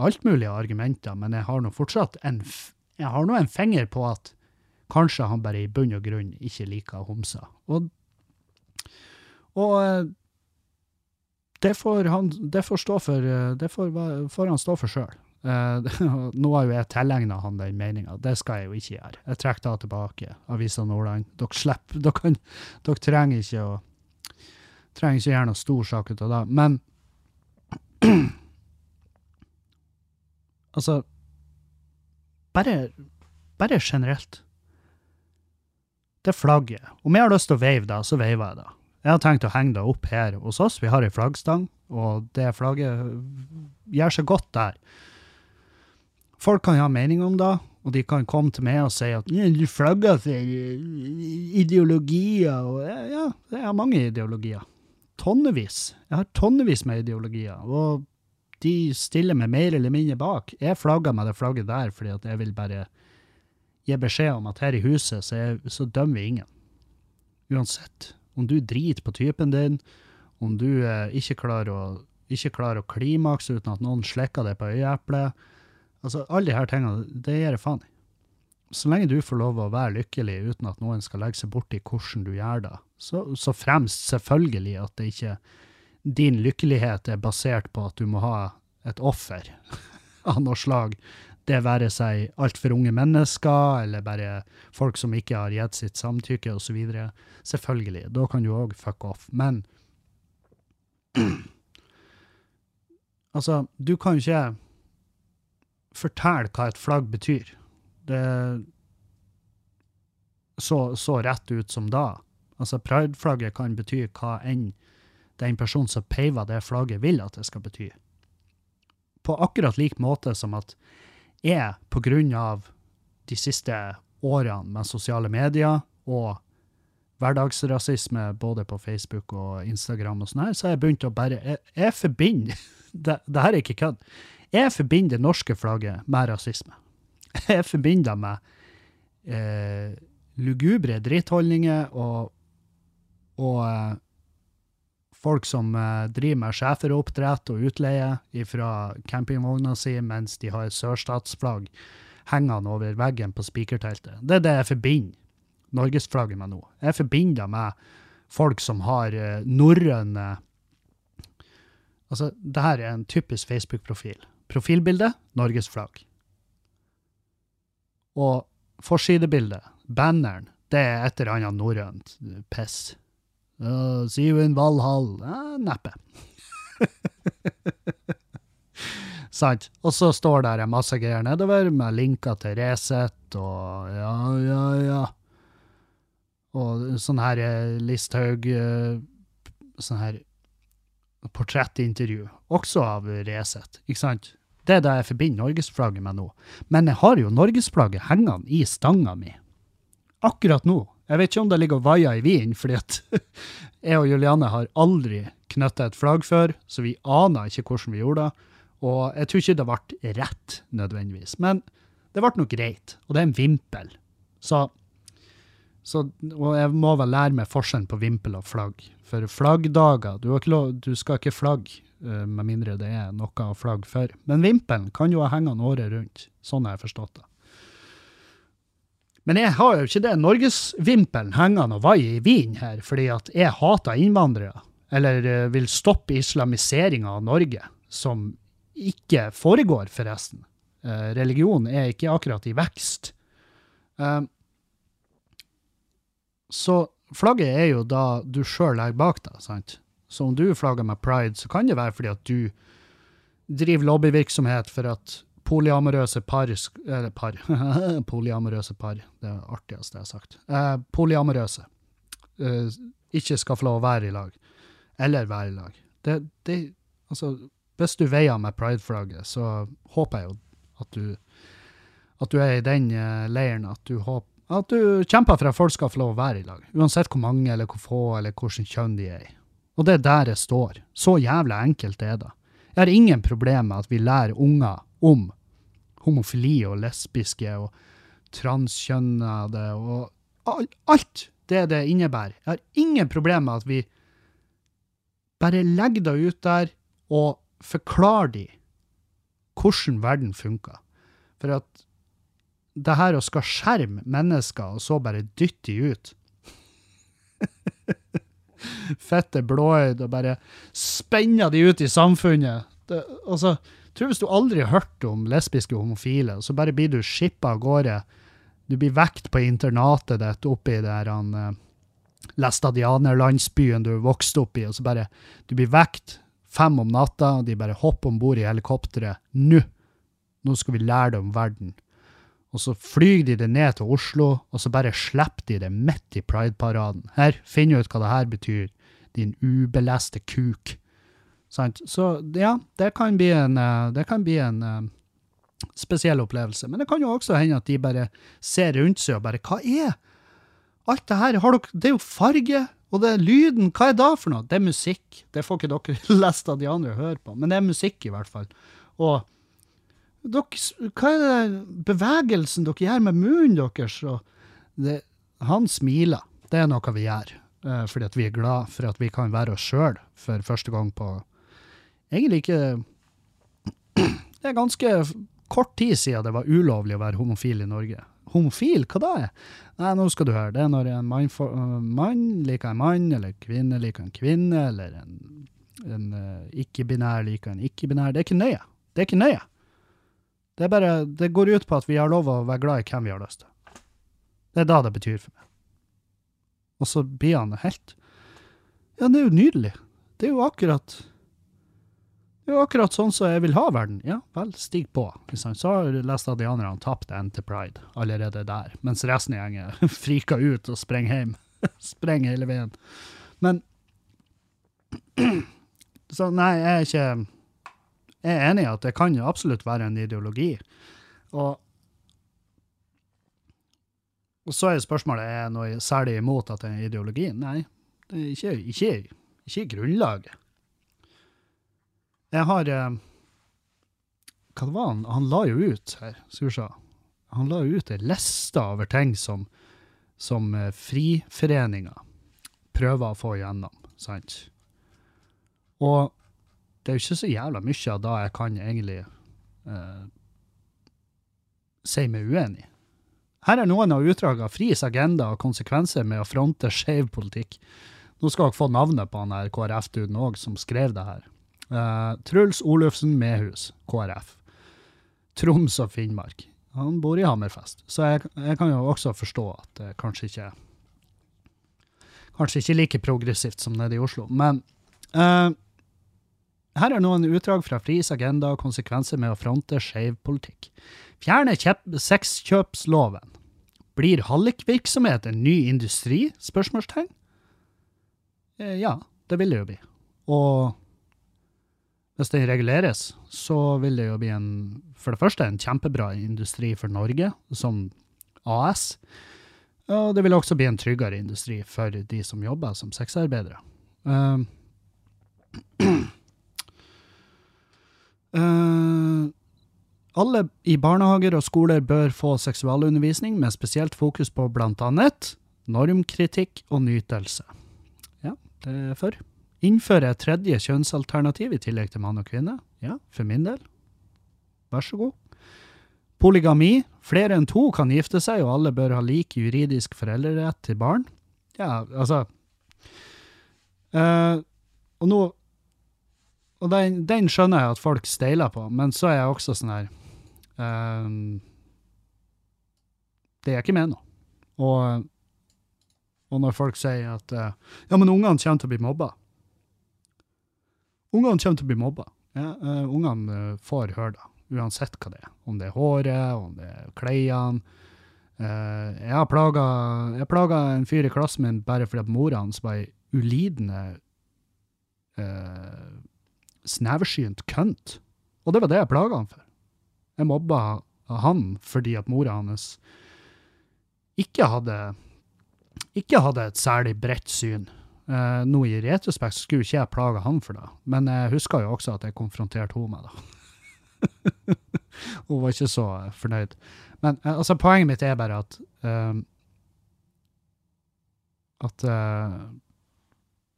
alt mulig argumenter, men jeg har nå fortsatt en, jeg har nå en finger på at kanskje han bare i bunn og grunn ikke liker homser. Og, og eh, det får han det får stå for, eh, det får, får han stå for sjøl. Uh, [LAUGHS] nå har jo jeg tilegna han den meninga, det skal jeg jo ikke gjøre. Jeg trekker da tilbake Avisa Nordland. Dere slipper, [LAUGHS] dere, kan, dere trenger ikke å trenger ikke gjøre noe stor sak ut av det. Men [CLEARS THROAT] altså bare, bare generelt. Det flagget. Om jeg har lyst til å veive da, så veiver jeg da. Jeg har tenkt å henge det opp her hos oss. Vi har ei flaggstang, og det flagget gjør seg godt der. Folk kan ha mening om det, og de kan komme til meg og si at du flagger for ideologier. Og ja, jeg har mange ideologier. Tonnevis. Jeg har tonnevis med ideologier. Og de stiller meg mer eller mindre bak. Jeg flagger med det flagget der fordi at jeg vil bare gi beskjed om at her i huset så, er, så dømmer vi ingen. Uansett. Om du driter på typen din, om du eh, ikke klarer å, ikke klarer å klimakse uten at noen slikker deg på øyeeplet, Altså, alle her tingene, det gir jeg faen i. Så lenge du får lov å være lykkelig uten at noen skal legge seg borti hvordan du gjør det, så, så fremst selvfølgelig at det ikke din lykkelighet er basert på at du må ha et offer [LAUGHS] av noe slag. Det være seg altfor unge mennesker, eller bare folk som ikke har gitt sitt samtykke, osv. Selvfølgelig. Da kan du òg fuck off. Men [CLEARS THROAT] altså, du kan jo ikke fortelle hva et flagg betyr. Det så, så rett ut som da. Altså, prideflagget kan bety hva enn den personen som peiver det flagget, vil at det skal bety. På akkurat lik måte som at grunn av de siste årene med sosiale medier og hverdagsrasisme både på Facebook og Instagram og sånn her, så har jeg begynt å bare Jeg, jeg forbinder [LAUGHS] det, det her er ikke kødd. Jeg forbinder det norske flagget med rasisme. [LAUGHS] Jeg forbinder det med eh, lugubre drittholdninger og, og eh, folk som eh, driver med schæferoppdrett og utleie fra campingvogna si mens de har sørstatsflagg hengende over veggen på spikerteltet. Det er det jeg forbinder norgesflagget med nå. Jeg forbinder det med folk som har eh, norrøne Altså, det her er en typisk Facebook-profil. Profilbilde Norges flagg. Og forsidebildet, banneren, det er et eller annet norrønt piss. Uh, see you in Valhall. Uh, neppe. [LAUGHS] Sant. Og så står der masse greier nedover med linker til Resett og ja, ja, ja. Og sånn her eh, Listhaug eh, Sånn her portrettintervju, også av Resett, ikke sant? Det er det jeg forbinder norgesflagget med nå. Men jeg har jo norgesflagget hengende i stanga mi. Akkurat nå. Jeg vet ikke om det ligger og vaier i vinden, fordi at [LAUGHS] jeg og Juliane har aldri knytta et flagg før, så vi aner ikke hvordan vi gjorde det. Og jeg tror ikke det ble rett, nødvendigvis. Men det ble nok greit. Og det er en vimpel. Så, så Og jeg må vel lære meg forskjellen på vimpel og flagg. For flaggdager Du, lov, du skal ikke flagge eh, med mindre det er noe å flagge for. Men vimpelen kan jo ha hengende året rundt. Sånn har jeg forstått det. Men jeg har jo ikke det norgesvimpelen hengende og vai i vinen her, fordi at jeg hater innvandrere. Eller eh, vil stoppe islamiseringa av Norge, som ikke foregår, forresten. Eh, religion er ikke akkurat i vekst. Eh, så flagget er jo da du sjøl legger bak deg, sant. Så om du flagger med pride, så kan det være fordi at du driver lobbyvirksomhet for at polyamorøse par Eller par. [LAUGHS] polyamorøse par. Det er det artigste jeg har sagt. Eh, polyamorøse. Eh, ikke skal få lov å være i lag. Eller være i lag. Det, det, altså, hvis du veier med prideflagget, så håper jeg jo at du, at du er i den uh, leiren at du, håper, at du kjemper for at folk skal få lov å være i lag. Uansett hvor mange eller hvor få eller hvilket kjønn de er i. Og det er der jeg står. Så jævlig enkelt er det. Jeg har ingen problem med at vi lærer unger om homofili og lesbiske og transkjønnede og alt det det innebærer. Jeg har ingen problem med at vi bare legger det ut der og forklarer de hvordan verden funker. For at det her å skal skjerme mennesker og så bare dytte de ut [LAUGHS] Fette blåøyd og bare spenner de ut i samfunnet. Det, altså, tror hvis du aldri har hørt om lesbiske homofile, så bare blir du shippa av gårde. Du blir vekt på internatet ditt oppi der han uh, Læstadianerlandsbyen du vokste opp i, og så bare Du blir vekt fem om natta, og de bare hopper om bord i helikopteret. Nå! Nå skal vi lære dem verden. Og så flyr de det ned til Oslo, og så bare slipper de det midt i Pride-paraden. Her, finn ut hva det her betyr, din ubeleste kuk. Sant? Så ja, det kan bli en, eh, kan bli en uh, spesiell opplevelse. Men det kan jo også hende at de bare ser rundt seg og bare Hva er alt det her? Dere, det er jo farge, og det er lyden. Hva er det for noe? Det er musikk. Det får ikke dere [LAUGHS] lest av de andre høre på, men det er musikk, i hvert fall. Og dere, hva er det bevegelsen dere gjør med munnen deres? Det, han smiler. Det er noe vi gjør. Uh, fordi at vi er glad for at vi kan være oss sjøl for første gang på egentlig ikke [CLEARS THROAT] Det er ganske kort tid siden det var ulovlig å være homofil i Norge. Homofil, hva da er? Nei, nå skal du høre. Det er når en mann, uh, mann liker en mann, eller kvinne liker en kvinne, eller en, en uh, ikke-binær liker en ikke-binær. Det er ikke nøye. Det er ikke nøye. Det, bare, det går ut på at vi har lov å være glad i hvem vi har lyst til. Det er da det betyr for meg. Og så blir han helt Ja, det er jo nydelig. Det er jo akkurat jo akkurat sånn som jeg vil ha verden. Ja vel, stig på. Så har læstadianerne tapt en til pride allerede der, mens resten av gjengen [LAUGHS] friker ut og sprenger hjem. [LAUGHS] sprenger hele veien. Men [CLEARS THROAT] Så nei, jeg er ikke Jeg er enig i at det kan jo absolutt være en ideologi. Og og så er spørsmålet er noe særlig imot at det er en ideologi. Nei, det er ikke, ikke, ikke grunnlaget. Jeg har eh, Hva var han Han la jo ut her, Sursa. Han la jo ut ei liste over ting som, som Friforeninga prøver å få igjennom, sant? Og det er jo ikke så jævla mye av det jeg kan egentlig eh, si meg uenig i. Her er noen av utdragene FRIs agenda og konsekvenser med å fronte skeiv politikk. Nå skal dere få navnet på han her KrF-duden òg, som skrev det her. Uh, Truls Olufsen Mehus, KrF. Troms og Finnmark. Han bor i Hammerfest. Så jeg, jeg kan jo også forstå at det kanskje ikke Kanskje ikke like progressivt som nede i Oslo. Men uh, her er noen utdrag fra Fris agenda og konsekvenser med å fronte skeiv politikk. Fjerne sexkjøpsloven. Blir hallikvirksomhet en ny industri? Spørsmålstegn. Eh, ja, det vil det jo bli. Og hvis den reguleres, så vil det jo bli en, for det første en kjempebra industri for Norge som AS. Og det vil også bli en tryggere industri for de som jobber som sexarbeidere. Um, uh, [CLEARS THROAT] alle i barnehager og skoler bør få seksualundervisning med spesielt fokus på annet normkritikk og nytelse. Ja, det er for. Innføre et tredje kjønnsalternativ i tillegg til mann og kvinne. Ja, for min del. Vær så god. Polygami. Flere enn to kan gifte seg, og alle bør ha lik juridisk foreldrerett til barn. Ja, altså uh, Og nå Og den, den skjønner jeg at folk steiler på, men så er jeg også sånn her uh, Det er ikke med nå. Og, og når folk sier at uh, Ja, men ungene kommer til å bli mobba. Ungene kommer til å bli mobba. Ja, uh, ungene eh, får høre det uansett hva det er. Om det er håret, om det er klærne. Uh, jeg har plaga, en fyr i klassen min bare fordi at mora hans var ei ulidende uh, sneversynt kønt. Og det var det jeg plaga han for. Jeg mobba han fordi at mora hans ikke hadde ikke hadde et særlig bredt syn. Uh, nå i retrospekt skulle ikke jeg plage han for det, men jeg husker jo også at jeg konfronterte henne med det. [LAUGHS] Hun var ikke så fornøyd. Men eh, altså, poenget mitt er bare at um, at uh,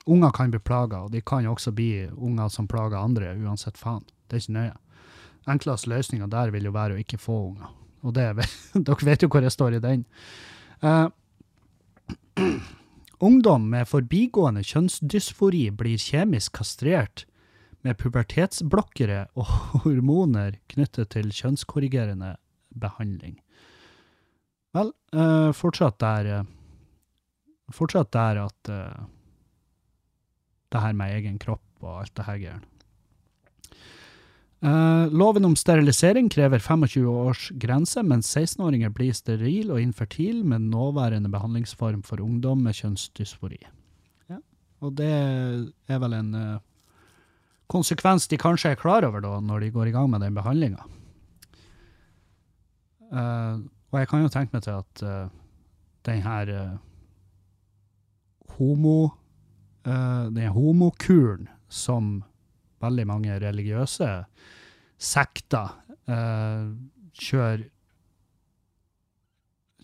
unger kan bli plaga, og de kan jo også bli unger som plager andre, uansett faen. Det er ikke nøye. Enkleste løsninga der vil jo være å ikke få unger. Og det, [LAUGHS] dere vet jo hvor jeg står i den. Uh, [CLEARS THROAT] ungdom med forbigående kjønnsdysfori blir kjemisk kastrert med pubertetsblokkere og [LAUGHS] hormoner knyttet til kjønnskorrigerende behandling. Vel, uh, fortsatt der uh, Fortsatt der at uh, det her med egen kropp og alt det her greiene. Uh, loven om sterilisering krever 25 års grense, mens 16-åringer blir steril og infertil med nåværende behandlingsform for ungdom med kjønnsdysfori. Ja. Og det er vel en uh, konsekvens de kanskje er klar over da, når de går i gang med den behandlinga. Uh, og jeg kan jo tenke meg til at uh, den her homo den homokuren som veldig mange religiøse sekter kjører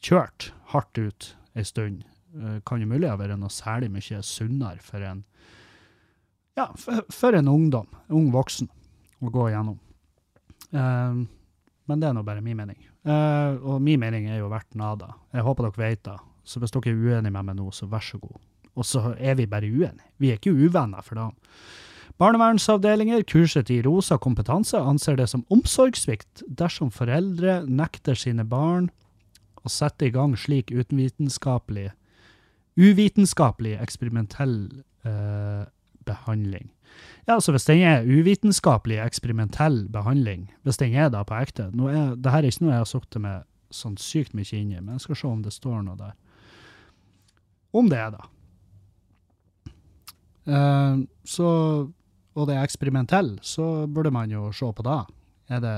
kjørt hardt ut ei stund, kan jo mulig ha vært noe særlig mye sunnere for en ja, for, for, en ungdom, ung voksen, å gå igjennom. Uh, men det er nå bare min mening. Uh, og min mening er jo verdt nada. Jeg håper dere vet det. Så hvis dere er uenige med meg nå, så vær så god. Og så er vi bare uenige. Vi er ikke uvenner for det. Barnevernsavdelinger kurset i rosa kompetanse anser det som omsorgssvikt dersom foreldre nekter sine barn å sette i gang slik utenvitenskapelig uvitenskapelig eksperimentell eh, behandling. Ja, altså Hvis den er uvitenskapelig, eksperimentell behandling, hvis den er da på ekte nå er, det her er ikke noe jeg har sittet med sånn sykt mye inni, men jeg skal se om det står noe der. Om det er da. Uh, så, og det er eksperimentell, så burde man jo se på det. Er det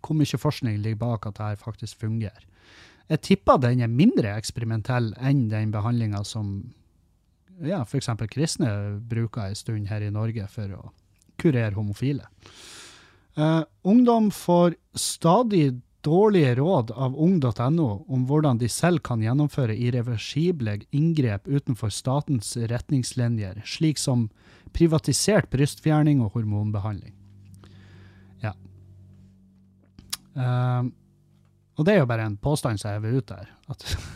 hvor mye forskning ligger bak at det her faktisk fungerer? Jeg tipper den er mindre eksperimentell enn den behandlinga som ja, f.eks. kristne bruker en stund her i Norge for å kurere homofile. Uh, ungdom får stadig dårlige råd av ung.no om hvordan de selv kan gjennomføre irreversible inngrep utenfor statens retningslinjer, slik som privatisert brystfjerning og hormonbehandling. Ja. Uh, og det er jo bare en påstand som vil ut der. [LAUGHS]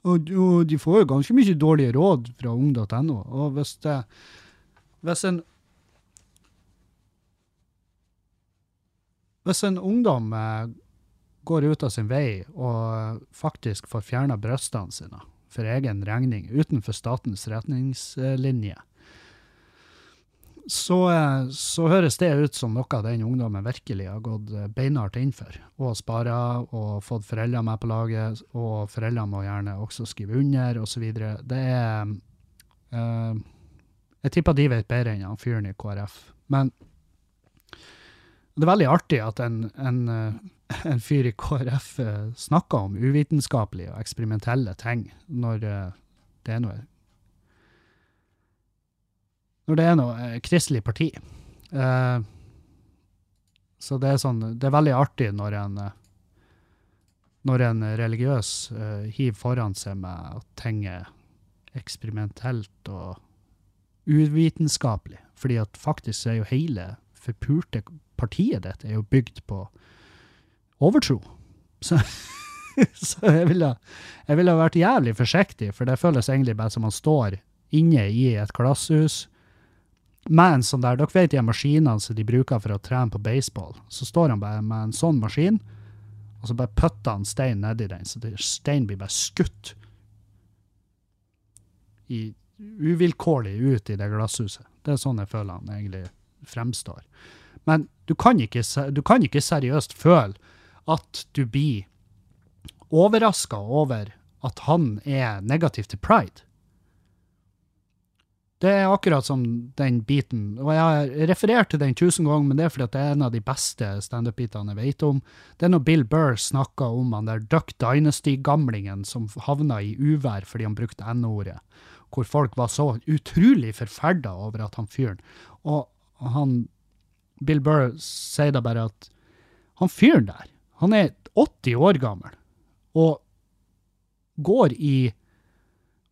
Og, og, de får jo ganske mye dårlige råd fra ung.no. Og hvis det Hvis en Hvis en ungdom eh, går ut av sin vei og faktisk får fjerna brystene sine for egen regning utenfor statens retningslinje, så, eh, så høres det ut som noe den ungdommen virkelig har gått eh, beinhardt inn for. Og spara og fått foreldre med på laget, og foreldre må gjerne også skrive under, osv. Det er eh, Jeg tipper de vet bedre enn han fyren i KrF. Men det er veldig artig at en, en, eh, en fyr i KrF eh, snakker om uvitenskapelige og eksperimentelle ting når eh, det er noe Når det er noe kristelig parti. Så det er sånn Det er veldig artig når en når en religiøs uh, hiver foran seg med at ting er eksperimentelt og uvitenskapelig. Fordi at faktisk er jo hele forpulte partiet ditt er jo bygd på overtro. Så, [LAUGHS] så jeg, ville, jeg ville vært jævlig forsiktig, for det føles egentlig bare som man står inne i et glasshus med en sånn der, Dere vet de maskinene som de bruker for å trene på baseball? Så står han bare med en sånn maskin, og så bare putter han stein nedi den, så steinen blir bare skutt i, uvilkårlig ut i det glasshuset. Det er sånn jeg føler han egentlig fremstår. Men du kan ikke, du kan ikke seriøst føle at du blir overraska over at han er negativ til pride. Det er akkurat som den biten, og jeg har referert til den tusen ganger, men det er fordi det er en av de beste standup-bitene jeg vet om. Det er når Bill Burr snakka om han der Duck Dynasty-gamlingen som havna i uvær fordi han brukte N-ordet, hvor folk var så utrolig forferda over at han fyren Og han Bill Burr sier da bare at han fyren der, han er 80 år gammel, og går i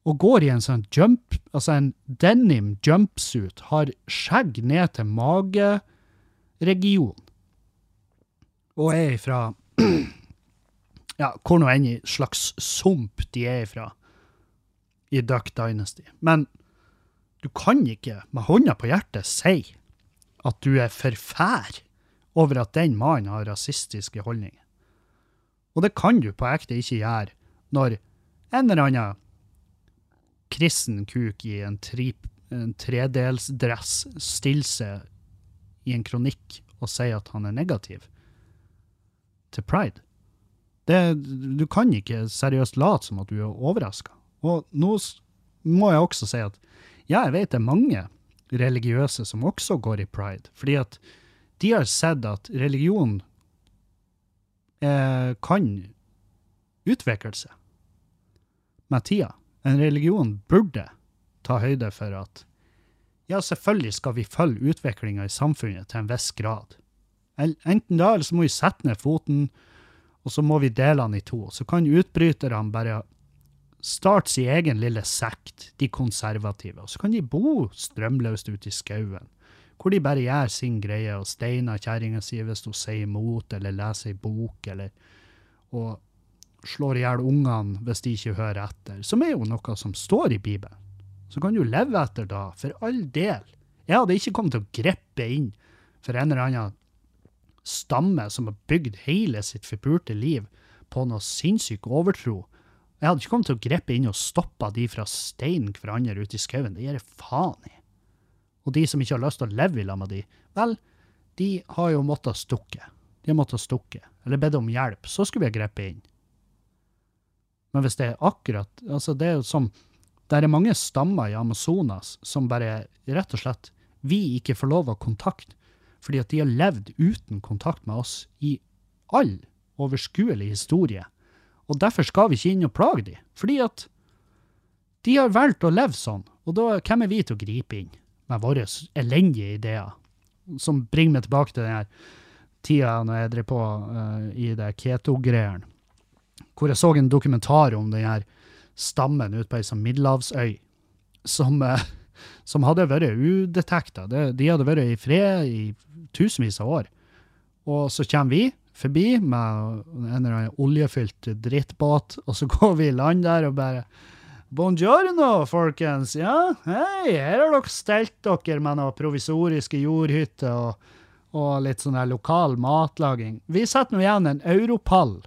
og går i en sånn jump, altså en denim jumpsuit, har skjegg ned til mageregionen, og er ifra [CLEARS THROAT] ja, hvor nå enn i slags sump de er ifra i Duck Dynasty. Men du kan ikke med hånda på hjertet si at du er forfær over at den mannen har rasistiske holdninger. Og det kan du på ekte ikke gjøre når en eller annen kristen kuk i en, tri, en tredelsdress stiller seg i en kronikk og sier at han er negativ til pride. Det, du kan ikke seriøst late som at du er overraska. Og nå må jeg også si at ja, jeg vet det er mange religiøse som også går i pride, fordi at de har sett at religion eh, kan utvikle seg med tida. En religion burde ta høyde for at ja, selvfølgelig skal vi følge utviklinga i samfunnet til en viss grad. Enten da, eller så må vi sette ned foten, og så må vi dele den i to. Så kan utbryterne bare starte sin egen lille sekt, de konservative, og så kan de bo strømløst ute i skauen, hvor de bare gjør sin greie og steiner kjerringa si hvis hun sier imot, eller leser ei bok, eller og slår i hjel ungene hvis de ikke hører etter, som er jo noe som står i Bibelen. Så kan du leve etter da, for all del. Jeg hadde ikke kommet til å gripe inn for en eller annen stamme som har bygd hele sitt forpurte liv på noe sinnssyk overtro. Jeg hadde ikke kommet til å gripe inn og stoppe de fra steinen hverandre ute i skauen. Det gir jeg faen i. Og de som ikke har lyst til å leve i lag med de, vel, de har jo måttet stukke. De har måttet stukke, eller bedt om hjelp. Så skulle vi ha grepet inn. Men hvis det er akkurat altså Det er jo som Det er mange stammer i Amazonas som bare rett og slett vi ikke får lov av kontakt, fordi at de har levd uten kontakt med oss i all overskuelig historie. Og derfor skal vi ikke inn og plage dem. fordi at de har valgt å leve sånn, og da hvem er vi til å gripe inn med våre elendige ideer? Som bringer meg tilbake til den tida når jeg drev på uh, i det keto-greiene hvor jeg så en dokumentar om den her stammen ute på ei sånn middelhavsøy, som, uh, [LAUGHS] som hadde vært udetekta. De hadde vært i fred i tusenvis av år. Og så kommer vi forbi med en eller annen oljefylt drittbåt, og så [LAUGHS] går vi i land der og bare Buongiorno, folkens. Ja, hei, her har dere stelt dere med noen provisoriske jordhytter og, og litt sånn lokal matlaging. Vi setter nå igjen en europall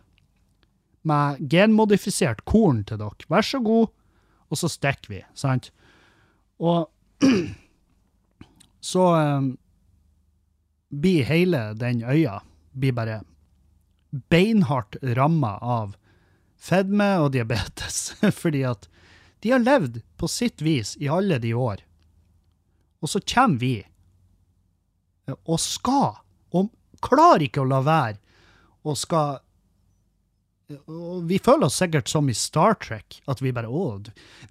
med genmodifisert korn til dere. Vær så god. Og så stikker vi, sant? Og [CLEARS THROAT] så um, blir hele den øya blir bare beinhardt ramma av fedme og diabetes. [LAUGHS] Fordi at de har levd på sitt vis i alle de år. Og så kommer vi og skal, og klarer ikke å la være, og skal og Vi føler oss sikkert som i Star Trek, at vi bare å,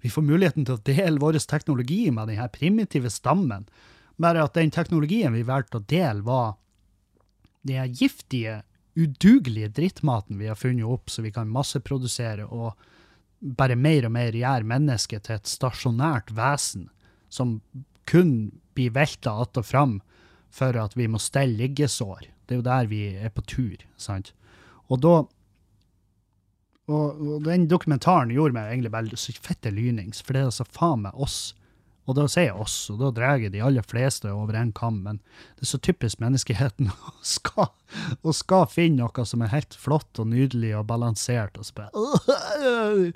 vi får muligheten til å dele vår teknologi med denne primitive stammen. Bare at den teknologien vi valgte å dele, var de giftige, udugelige drittmaten vi har funnet opp, så vi kan masseprodusere og bare mer og mer gjøre mennesket til et stasjonært vesen som kun blir velta att og fram for at vi må stelle liggesår. Det er jo der vi er på tur, sant? Og da og, og den dokumentaren gjorde meg egentlig bare så fette lynings, for det er altså faen meg oss. Og da sier jeg oss, og da drar jeg de aller fleste over en kam, men det er så typisk menneskeheten [LAUGHS] å skal, skal finne noe som er helt flott og nydelig og balansert, og så bare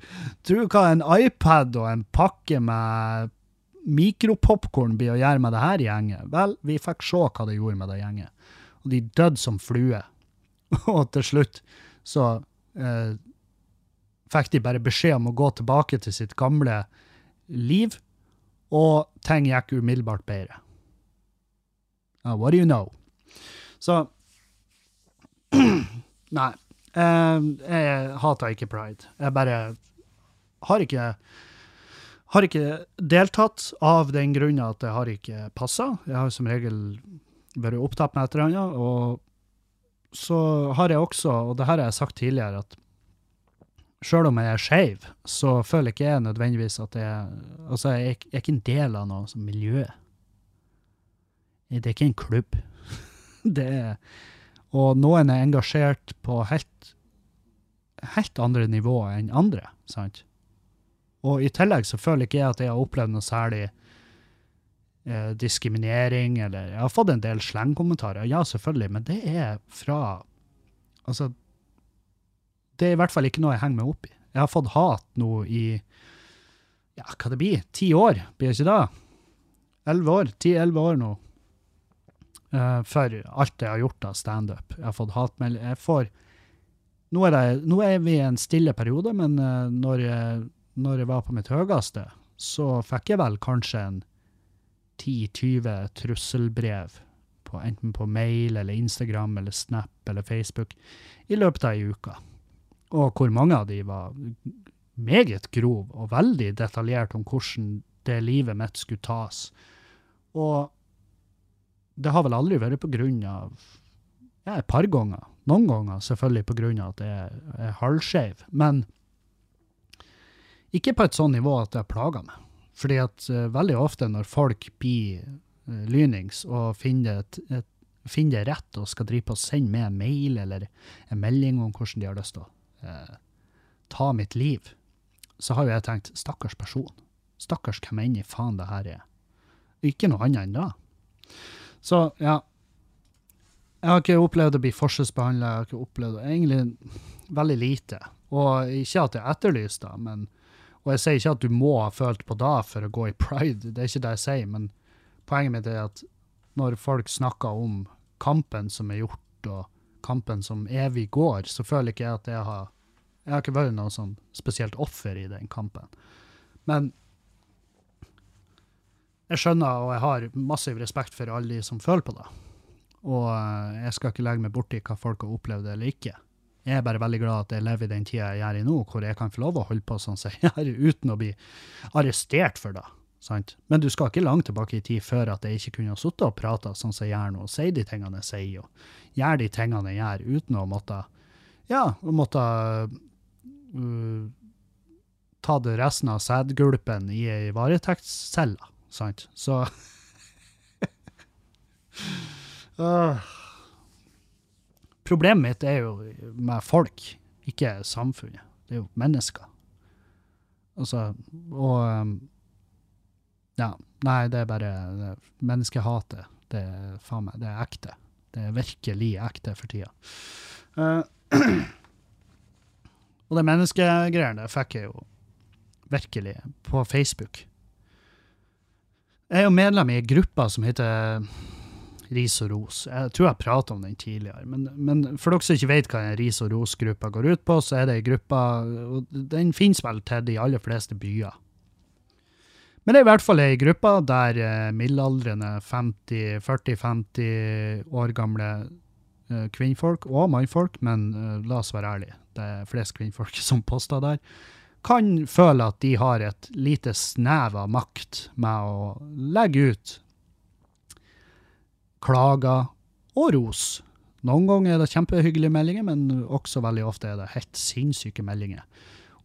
Tror hva en iPad og en pakke med mikropopkorn blir å gjøre med det her gjenget? Vel, vi fikk se hva det gjorde med det gjenget. Og de døde som flue. [LAUGHS] og til slutt så eh, fikk de bare beskjed om å gå tilbake til sitt gamle liv, og ting gikk umiddelbart bedre. Uh, what do you know? Så [CLEARS THROAT] Nei. Uh, jeg hater ikke pride. Jeg bare har ikke har ikke deltatt av den grunn at det har ikke passa. Jeg har som regel vært opptatt med et eller annet. Og så har jeg også, og det her har jeg sagt tidligere, at sjøl om jeg er skeiv, så føler ikke jeg nødvendigvis at jeg Altså, jeg, jeg er ikke en del av noe som miljø. Det er ikke en klubb. [LAUGHS] det er Og noen er engasjert på helt, helt andre nivåer enn andre, sant? Og i tillegg så føler ikke jeg at jeg har opplevd noe særlig eh, diskriminering, eller Jeg har fått en del slengkommentarer, ja, selvfølgelig, men det er fra Altså, det er i hvert fall ikke noe jeg henger meg opp i. Jeg har fått hat nå i ja, hva det blir, ti år, blir det ikke det? Elleve år, ti-elleve år nå. Uh, for alt jeg har gjort av standup. Jeg har fått hatmelding. Jeg får nå er, det, nå er, vi i en stille periode, men uh, når, jeg, når jeg var på mitt høyeste, så fikk jeg vel kanskje en 10-20 trusselbrev, på, enten på mail eller Instagram eller Snap eller Facebook, i løpet av ei uke og hvor mange av de var meget grov og veldig detaljert om hvordan det livet mitt skulle tas. Og det har vel aldri vært på grunn av ja, et par ganger. Noen ganger selvfølgelig på grunn av at jeg er halvskeiv, men ikke på et sånt nivå at det plager meg. Fordi at uh, veldig ofte når folk blir uh, lynings og finner, det, et, finner det rett og skal drive på å sende med en mail eller en melding om hvordan de har lyst til å eh, ta mitt liv, så har jo jeg tenkt stakkars person. Stakkars hvem enn i faen det her er. Ikke noe annet enn det. Så ja. Jeg har ikke opplevd å bli forskjellsbehandla, jeg har ikke opplevd egentlig veldig lite. Og ikke at jeg etterlyser det, men og jeg sier ikke at du må ha følt på det for å gå i pride, det er ikke det jeg sier, men poenget mitt er at når folk snakker om kampen som er gjort, og kampen som evig går, så føler ikke jeg at jeg har jeg har ikke vært noe sånn spesielt offer i den kampen. Men jeg skjønner og jeg har massiv respekt for alle de som føler på det. Og eh, jeg skal ikke legge meg borti hva folk har opplevd eller ikke. Jeg er bare veldig glad at jeg lever i den tida jeg gjør i nå, hvor jeg kan få lov å holde på sånn som jeg gjør, uten å bli arrestert for det. Sant? Men du skal ikke langt tilbake i tid før at jeg ikke kunne ha sittet og prata sånn som jeg gjør nå, og si de tingene jeg sier, og gjøre de tingene jeg gjør, uten å måtte ja, å måtte uh, tatt resten av sædgulpen i ei varetektscelle, sant? Så uh, [LAUGHS] Problemet mitt er jo med folk, ikke samfunnet. Det er jo mennesker. Altså, og um, Ja. Nei, det er bare menneskehatet. Det er faen meg, det er ekte. Det er virkelig ekte for tida. Uh, [CLEARS THROAT] og det menneskegreiene fikk jeg jo virkelig på Facebook. Jeg er jo medlem i ei gruppe som heter Ris og ros. Jeg tror jeg pratet om den tidligere. Men, men for dere som ikke vet hva en ris og ros-gruppa går ut på, så er det ei gruppe og Den finnes vel til de aller fleste byer. Men det er i hvert fall ei gruppe der eh, middelaldrende 40-50 år gamle eh, kvinnfolk, og mannfolk, men eh, la oss være ærlige, det er flest kvinnfolk [LAUGHS] som poster der, kan føle at de har et lite snev av makt med å legge ut klager og ros. Noen ganger er det kjempehyggelige meldinger, men også veldig ofte er det helt sinnssyke meldinger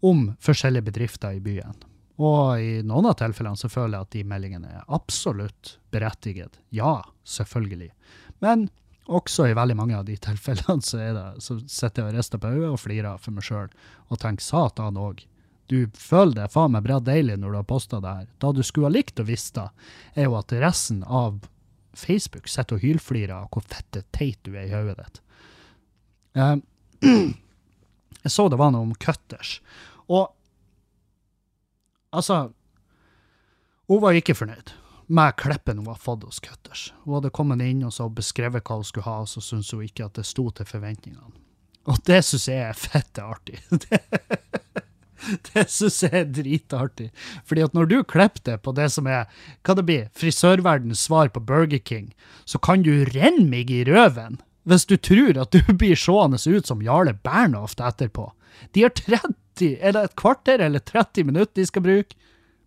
om forskjellige bedrifter i byen. Og i noen av tilfellene så føler jeg at de meldingene er absolutt berettiget. Ja, selvfølgelig. Men også i veldig mange av de [LAUGHS] tilfellene så, er det, så sitter jeg og rister på øyet og flirer for meg sjøl og tenker satan òg. Du føler det faen meg bra deilig når du har posta det her. Da du skulle ha likt å visst det, er jo at resten av Facebook sitter og hylflirer av hvor fette teit du er i hodet ditt. Eh, [CLEARS THROAT] jeg så det var noe om cutters. Og altså Hun var ikke fornøyd med klippen hun hadde fått hos Cutters. Hun hadde kommet inn og så beskrevet hva hun skulle ha, og så syntes hun ikke at det sto til forventningene. Og det syns jeg er fette artig. [LAUGHS] Det, det syns jeg er dritartig. Fordi at når du klipper det på det som er hva det blir, frisørverdens svar på Burger King, så kan du renne meg i røven hvis du tror at du [LAUGHS] blir seende ut som Jarle Bernhoft etterpå. De har 30, eller et kvarter eller 30 minutter de skal bruke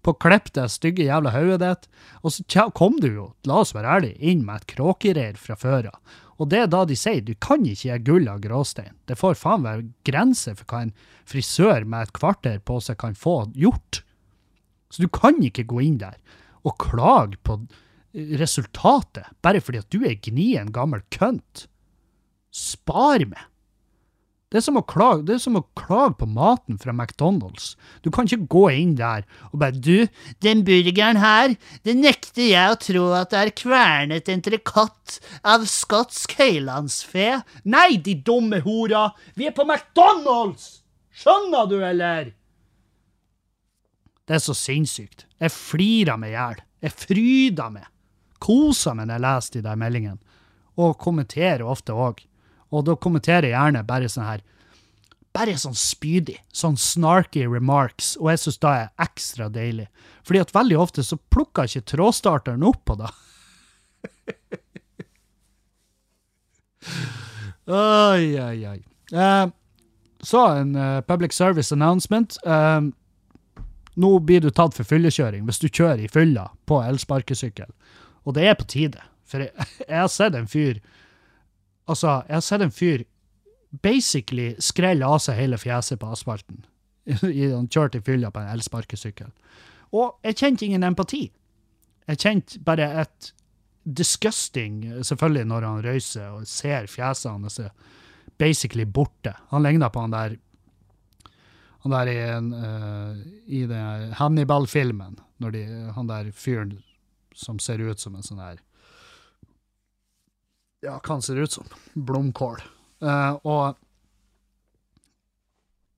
på å klippe det stygge jævla hodet ditt, og så kom du jo, la oss være ærlige, inn med et kråkereir fra før av. Og det er da de sier, du kan ikke gi gull av gråstein. Det får faen være grenser for hva en frisør med et kvarter på seg kan få gjort. Så du kan ikke gå inn der og klage på resultatet, bare fordi at du er gnien gammel kønt. Spar meg. Det er, klage, det er som å klage på maten fra McDonald's. Du kan ikke gå inn der og bare Du, den burgeren her, det nekter jeg å tro at det er kvernet entrecôte av skotsk høylandsfe. Nei, de dumme hora! Vi er på McDonald's! Skjønner du, eller? Det er så sinnssykt. Jeg flirer meg i hjel. Jeg fryder meg. Koser meg når jeg leser de der meldingene. Og kommenterer ofte òg. Og da kommenterer jeg gjerne bare sånn her Bare sånn spydig. Sånn snarky remarks. Og jeg syns det er ekstra deilig. Fordi at veldig ofte så plukker ikke trådstarteren opp på det. Oi, oi, oi. Eh, så en uh, public service announcement. Eh, nå blir du tatt for fyllekjøring hvis du kjører i fylla på elsparkesykkel. Og det er på tide. For jeg, [LAUGHS] jeg har sett en fyr Altså, jeg har sett en fyr basically skrelle av seg hele fjeset på asfalten. [LAUGHS] Han kjørte i fylla på en elsparkesykkel. Og jeg kjente ingen empati. Jeg kjente bare et disgusting, selvfølgelig når han røyser og ser fjeset hans basically borte. Han ligner på han der han der i, eh, i Hannibal-filmen, de, han der fyren som ser ut som en sånn her Ja, hva han ser ut som? Blomkål. Uh, og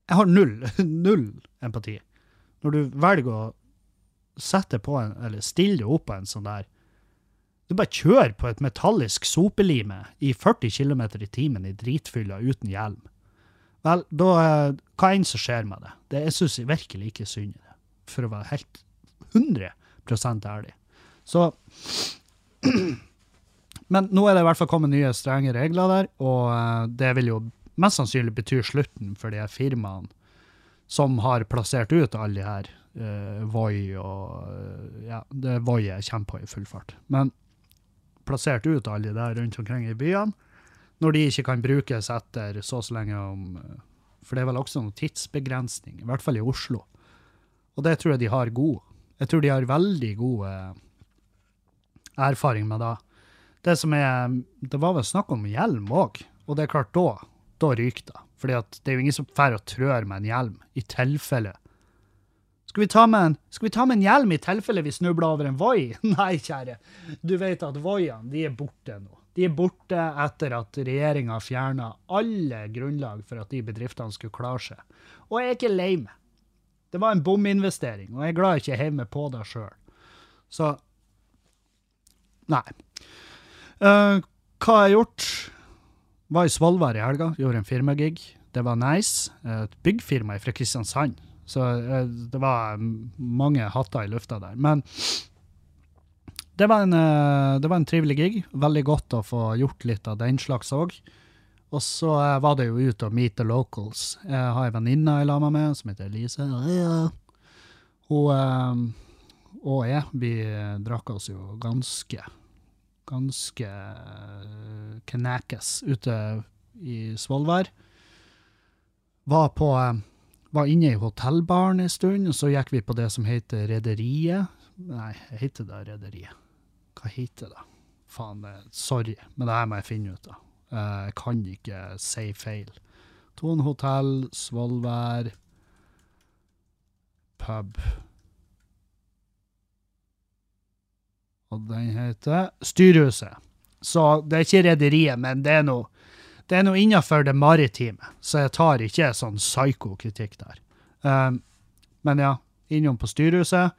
jeg har null, [LAUGHS] null empati. Når du velger å sette på en, eller stille deg opp på en sånn der Du bare kjører på et metallisk sopelime i 40 km i timen i dritfylla uten hjelm. Vel, da eh, Hva enn som skjer med det. det jeg syns virkelig ikke synd i det, for å være helt 100% ærlig. Så [CLEARS THROAT] Men nå er det i hvert fall kommet nye strenge regler der, og eh, det vil jo mest sannsynlig bety slutten for de firmaene som har plassert ut alle de her uh, Voi og eh, Ja, det Voi jeg kommer på i full fart. Men plassert ut alle de der rundt omkring i byene, når de ikke kan brukes etter så så lenge om For det er vel også noen tidsbegrensning, i hvert fall i Oslo. Og det tror jeg de har god. Jeg tror de har veldig god erfaring med det. Det som er Det var vel snakk om hjelm òg, og det er klart, da, da ryker det. Fordi det er jo ingen som drar og trør med en hjelm, i tilfelle. Skal vi, ta med en, skal vi ta med en hjelm i tilfelle vi snubler over en Voi? [LAUGHS] Nei, kjære. Du vet at Voiene de er borte nå. De er borte etter at regjeringa fjerna alle grunnlag for at de bedriftene skulle klare seg. Og jeg er ikke lei meg. Det var en bominvestering, og jeg er glad jeg ikke heiv meg på det sjøl. Så Nei. Eh, hva har jeg gjort? Var i Svolvær i helga, gjorde en firmagig. Det var nice. Et byggfirma fra Kristiansand. Så uh, det var mange hatter i lufta der. Men det var, en, uh, det var en trivelig gig. Veldig godt å få gjort litt av den slags òg. Og så eh, var det jo ut og meet the locals. Jeg har ei venninne jeg la meg med, som heter Elise. Hun eh, og jeg, vi drakk oss jo ganske Ganske knekes ute i Svolvær. Var på Var inne i hotellbaren en stund, og så gikk vi på det som heter Rederiet. Nei, heter det Rederiet? Hva heter det? Faen, sorry, men det her må jeg finne ut av. Jeg kan ikke si feil. Tone hotell, Svolvær, pub. Og den heter Styrhuset. Så det er ikke Rederiet, men det er noe det er noe innafor det maritime, så jeg tar ikke sånn psyko-kritikk der. Um, men ja, innom på Styrhuset.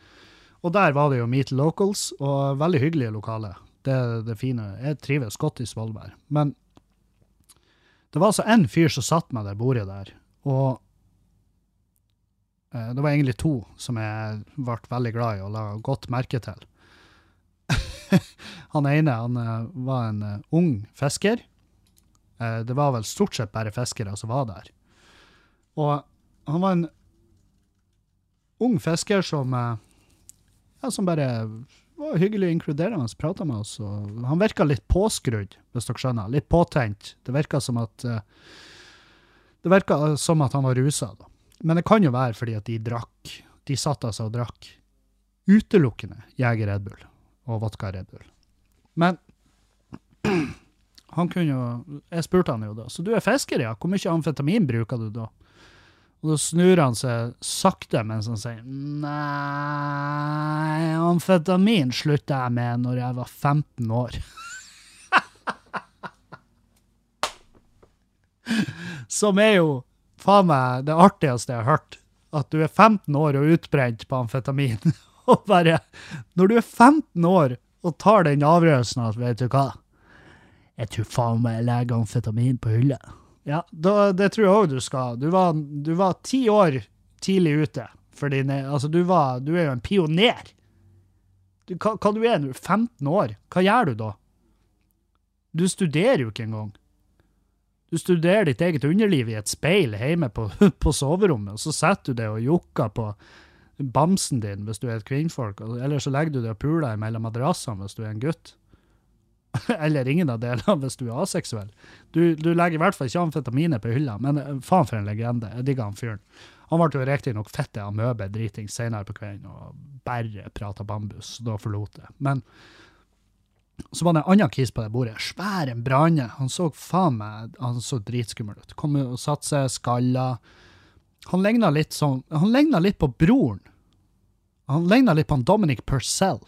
Og der var det jo Meet Locals, og veldig hyggelige lokale. Det er det fine. Jeg trives godt i Svolvær. Men det var altså en fyr som satt med det bordet der, og uh, det var egentlig to som jeg ble veldig glad i og la godt merke til. [LAUGHS] han ene han eh, var en uh, ung fisker. Uh, det var vel stort sett bare fiskere som var der. Og han var en ung fisker som ja, som bare var hyggelig og inkluderende, prata med oss. og Han virka litt påskrudd, hvis dere skjønner. Litt påtent. Det virka som at det virka som at han var rusa. Men det kan jo være fordi at de drakk. De satt altså og drakk utelukkende Jeger Red Bull og vodka Red Bull. Men han kunne jo Jeg spurte han jo da. Så du er fisker, ja? Hvor mye amfetamin bruker du da? Og da snur han seg sakte mens han sier Nei, amfetamin slutta jeg med når jeg var 15 år. [LAUGHS] Som er jo faen meg det artigste jeg har hørt. At du er 15 år og utbrent på amfetamin. [LAUGHS] [LAUGHS] og bare Når du er 15 år og tar den avgjørelsen at vet du hva, jeg tror faen meg jeg legger amfetamin på hylla. Ja, da, det tror jeg òg du skal. Du var, du var ti år tidlig ute. For dine, altså du, var, du er jo en pioner. Du, hva, hva du er du? 15 år? Hva gjør du da? Du studerer jo ikke engang. Du studerer ditt eget underliv i et speil hjemme på, [LAUGHS] på soverommet, og så setter du deg og jokker på bamsen din hvis du er et kvinnfolk, eller så legger du det og puler mellom madrassene hvis du er en gutt. [LAUGHS] eller ingen av delene hvis du er aseksuell. Du, du legger i hvert fall ikke amfetaminet på hylla, men eh, faen for en legende. Jeg digger han fyren. Han ble jo riktignok fette amøbe driting senere på kvelden og bare prata bambus, da forlot jeg. Men så var det en annen kis på det bordet. Svær en branne. Han så faen meg han så dritskummel ut. Kom og satte seg, skalla. Han ligna litt sånn Han litt på broren. Han ligna litt på han Dominic Purcell.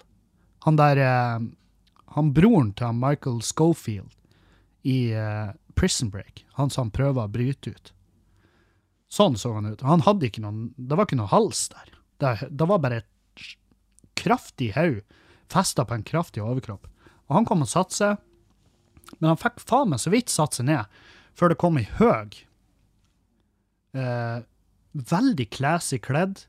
Han der eh, Han broren til han Michael Schofield i eh, Prison Break. Han som prøver å bryte ut. Sånn så han ut. Han hadde ikke noen Det var ikke noe hals der. Det, det var bare et kraftig haug festa på en kraftig overkropp. Og han kom og satte seg, men han fikk faen meg så vidt satt seg ned før det kom ei høg, eh, veldig classy kledd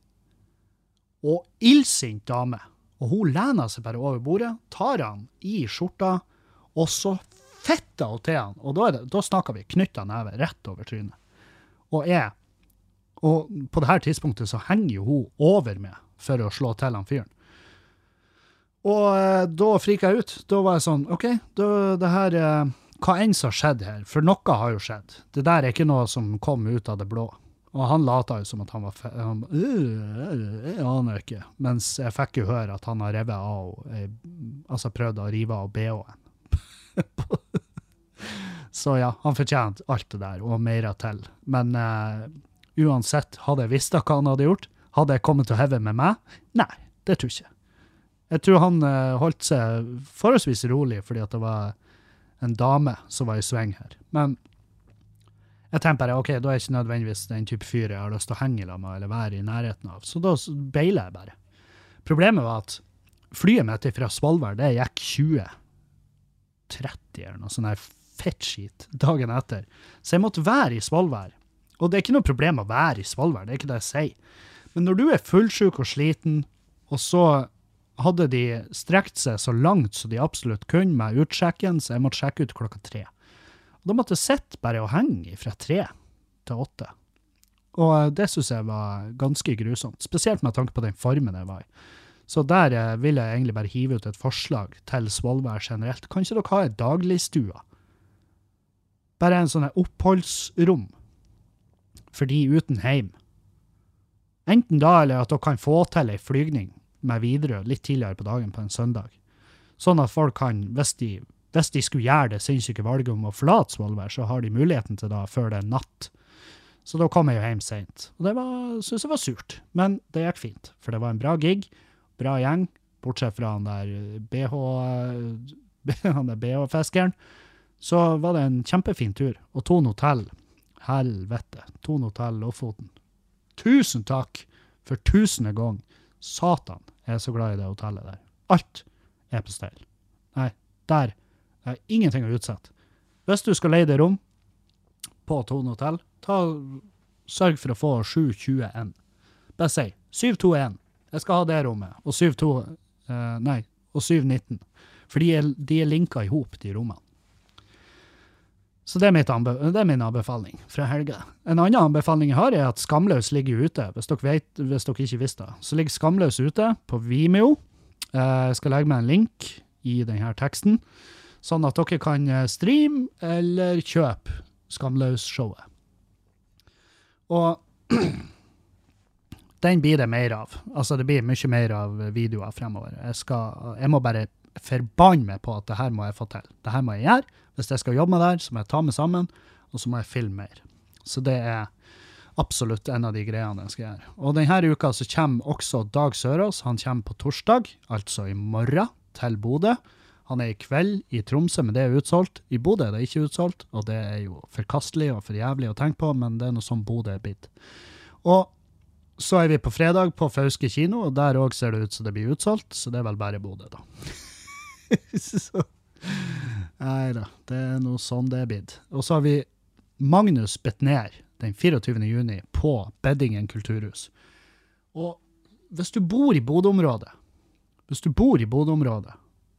og illsint dame. Og hun lener seg bare over bordet, tar han i skjorta, og så fetter hun til han. Og da, det, da snakker vi knytta neve rett over trynet. Og jeg Og på det her tidspunktet så henger jo hun over meg for å slå til han fyren. Og eh, da frika jeg ut. Da var jeg sånn OK, da, det her eh, Hva enn som har skjedd her, for noe har jo skjedd. Det der er ikke noe som kom ut av det blå. Og han lata jo som at han var fe han, øh, Jeg aner ikke. Mens jeg fikk jo høre at han har revet av eh, Altså prøvd å rive av bh-en. [LAUGHS] Så ja, han fortjente alt det der, og mer til. Men uh, uansett, hadde jeg visst hva han hadde gjort, Hadde jeg kommet til å heve med meg? Nei, det tror jeg ikke. Jeg tror han uh, holdt seg forholdsvis rolig fordi at det var en dame som var i sving her. Men jeg tenker bare ok, da er jeg ikke nødvendigvis den type fyr jeg har lyst til å henge i med eller være i nærheten av. Så da beiler jeg bare. Problemet var at flyet mitt fra Svolvær det gikk 20.30 eller noe sånn her fettskit dagen etter. Så jeg måtte være i Svolvær. Og det er ikke noe problem å være i Svolvær, det er ikke det jeg sier. Men når du er fullsjuk og sliten, og så hadde de strekt seg så langt som de absolutt kunne med utsjekken, så jeg måtte sjekke ut klokka tre. Og da måtte jeg sitte bare og henge fra tre til åtte. Og eh, det syns jeg var ganske grusomt, spesielt med tanke på den formen jeg var i. Så der eh, vil jeg egentlig bare hive ut et forslag til Svolvær generelt. Kan ikke dere ha ei dagligstue? Bare en sånn oppholdsrom for de uten heim. Enten da, eller at dere kan få til ei flygning med Widerøe litt tidligere på dagen på en søndag. Sånn at folk kan, hvis de, hvis de skulle gjøre det sinnssyke valget om å forlate Svolvær, så har de muligheten til det før det er natt. Så da kom jeg jo hjem seint. Og det var- synes jeg var surt, men det gikk fint. For det var en bra gig, bra gjeng, bortsett fra han der BH [LAUGHS] han der BH-fiskeren. Så var det en kjempefin tur. Og Thon hotell. Helvete. Thon hotell Lofoten. Tusen takk for tusende gang. Satan, jeg er så glad i det hotellet der. Alt er på stell. Nei, der er ingenting å utsette. Hvis du skal leie deg rom på Tone hotell, sørg for å få 721. Bare si 721. Jeg skal ha det rommet. Og 72 eh, Nei, og 719. For de er, de er linka i hop, de rommene. Så det er, anbe det er min anbefaling fra helga. En annen anbefaling jeg har, er at Skamløs ligger ute. Hvis dere, vet, hvis dere ikke visste det. Så ligger Skamløs ute på Vimeo. Eh, Jeg skal legge meg en link i denne teksten, sånn at dere kan eh, streame eller kjøpe Skamløs-showet. Og [CLEARS THROAT] den blir det mer av. Altså, det blir mye mer av videoer fremover. Jeg, skal, jeg må bare forbanne meg på at det her må jeg få til. Det her må jeg gjøre. Hvis jeg skal jobbe med det her, så må jeg ta meg sammen, og så må jeg filme mer. Så det er absolutt en av de greiene jeg skal gjøre. Og denne uka så kommer også Dag Sørås. Han kommer på torsdag, altså i morgen, til Bodø. Han er i kveld i Tromsø, men det er utsolgt. I Bodø er det ikke utsolgt, og det er jo forkastelig og for jævlig å tenke på, men det er noe sånn Bodø er blitt. Og så er vi på fredag på Fauske kino, og der òg ser det ut som det blir utsolgt, så det er vel bare Bodø, da. [LAUGHS] så Nei da, det er noe sånn det er blitt. Og så har vi Magnus Betnér den 24. juni på Beddingen kulturhus. Og hvis du bor i Bodø-området, hvis du bor i Bodø-området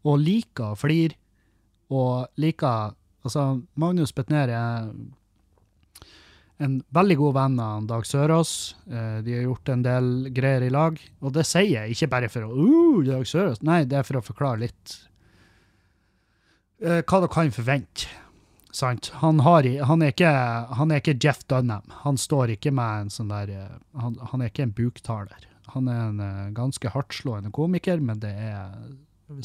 og liker å flire og liker Altså, Magnus Betnér er en veldig god venn av Dag Sørås. Eh, De har gjort en del greier i lag. Og det sier jeg ikke bare for å uh, Dag Sørås. Nei, det er for å forklare litt eh, hva dere kan forvente. Sant? Han, har, han, er ikke, han er ikke Jeff Dunham. Han står ikke med en sånn der eh, Han, han er ikke en buktaler. Han er en ganske hardtslående komiker, men det er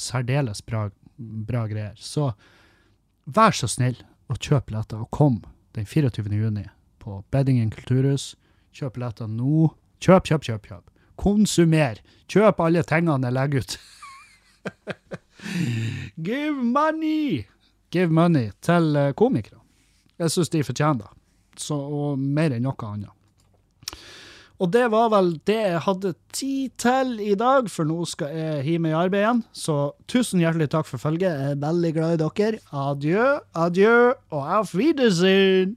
særdeles bra, bra greier. Så vær så snill og kjøp billetter, og kom den 24. juni på Beddingen kulturhus. Kjøp billetter nå. Kjøp, kjøp, kjøp. kjøp. Konsumer. Kjøp alle tingene jeg legger ut. [LAUGHS] Give money! Give money til eh, komikere. Jeg syns de fortjener det. Og mer enn noe annet. Og det var vel det jeg hadde tid til i dag, for nå skal jeg hive meg i arbeid igjen. Så tusen hjertelig takk for følget. Jeg er veldig glad i dere. Adjø, adjø og auf Wiedersehen!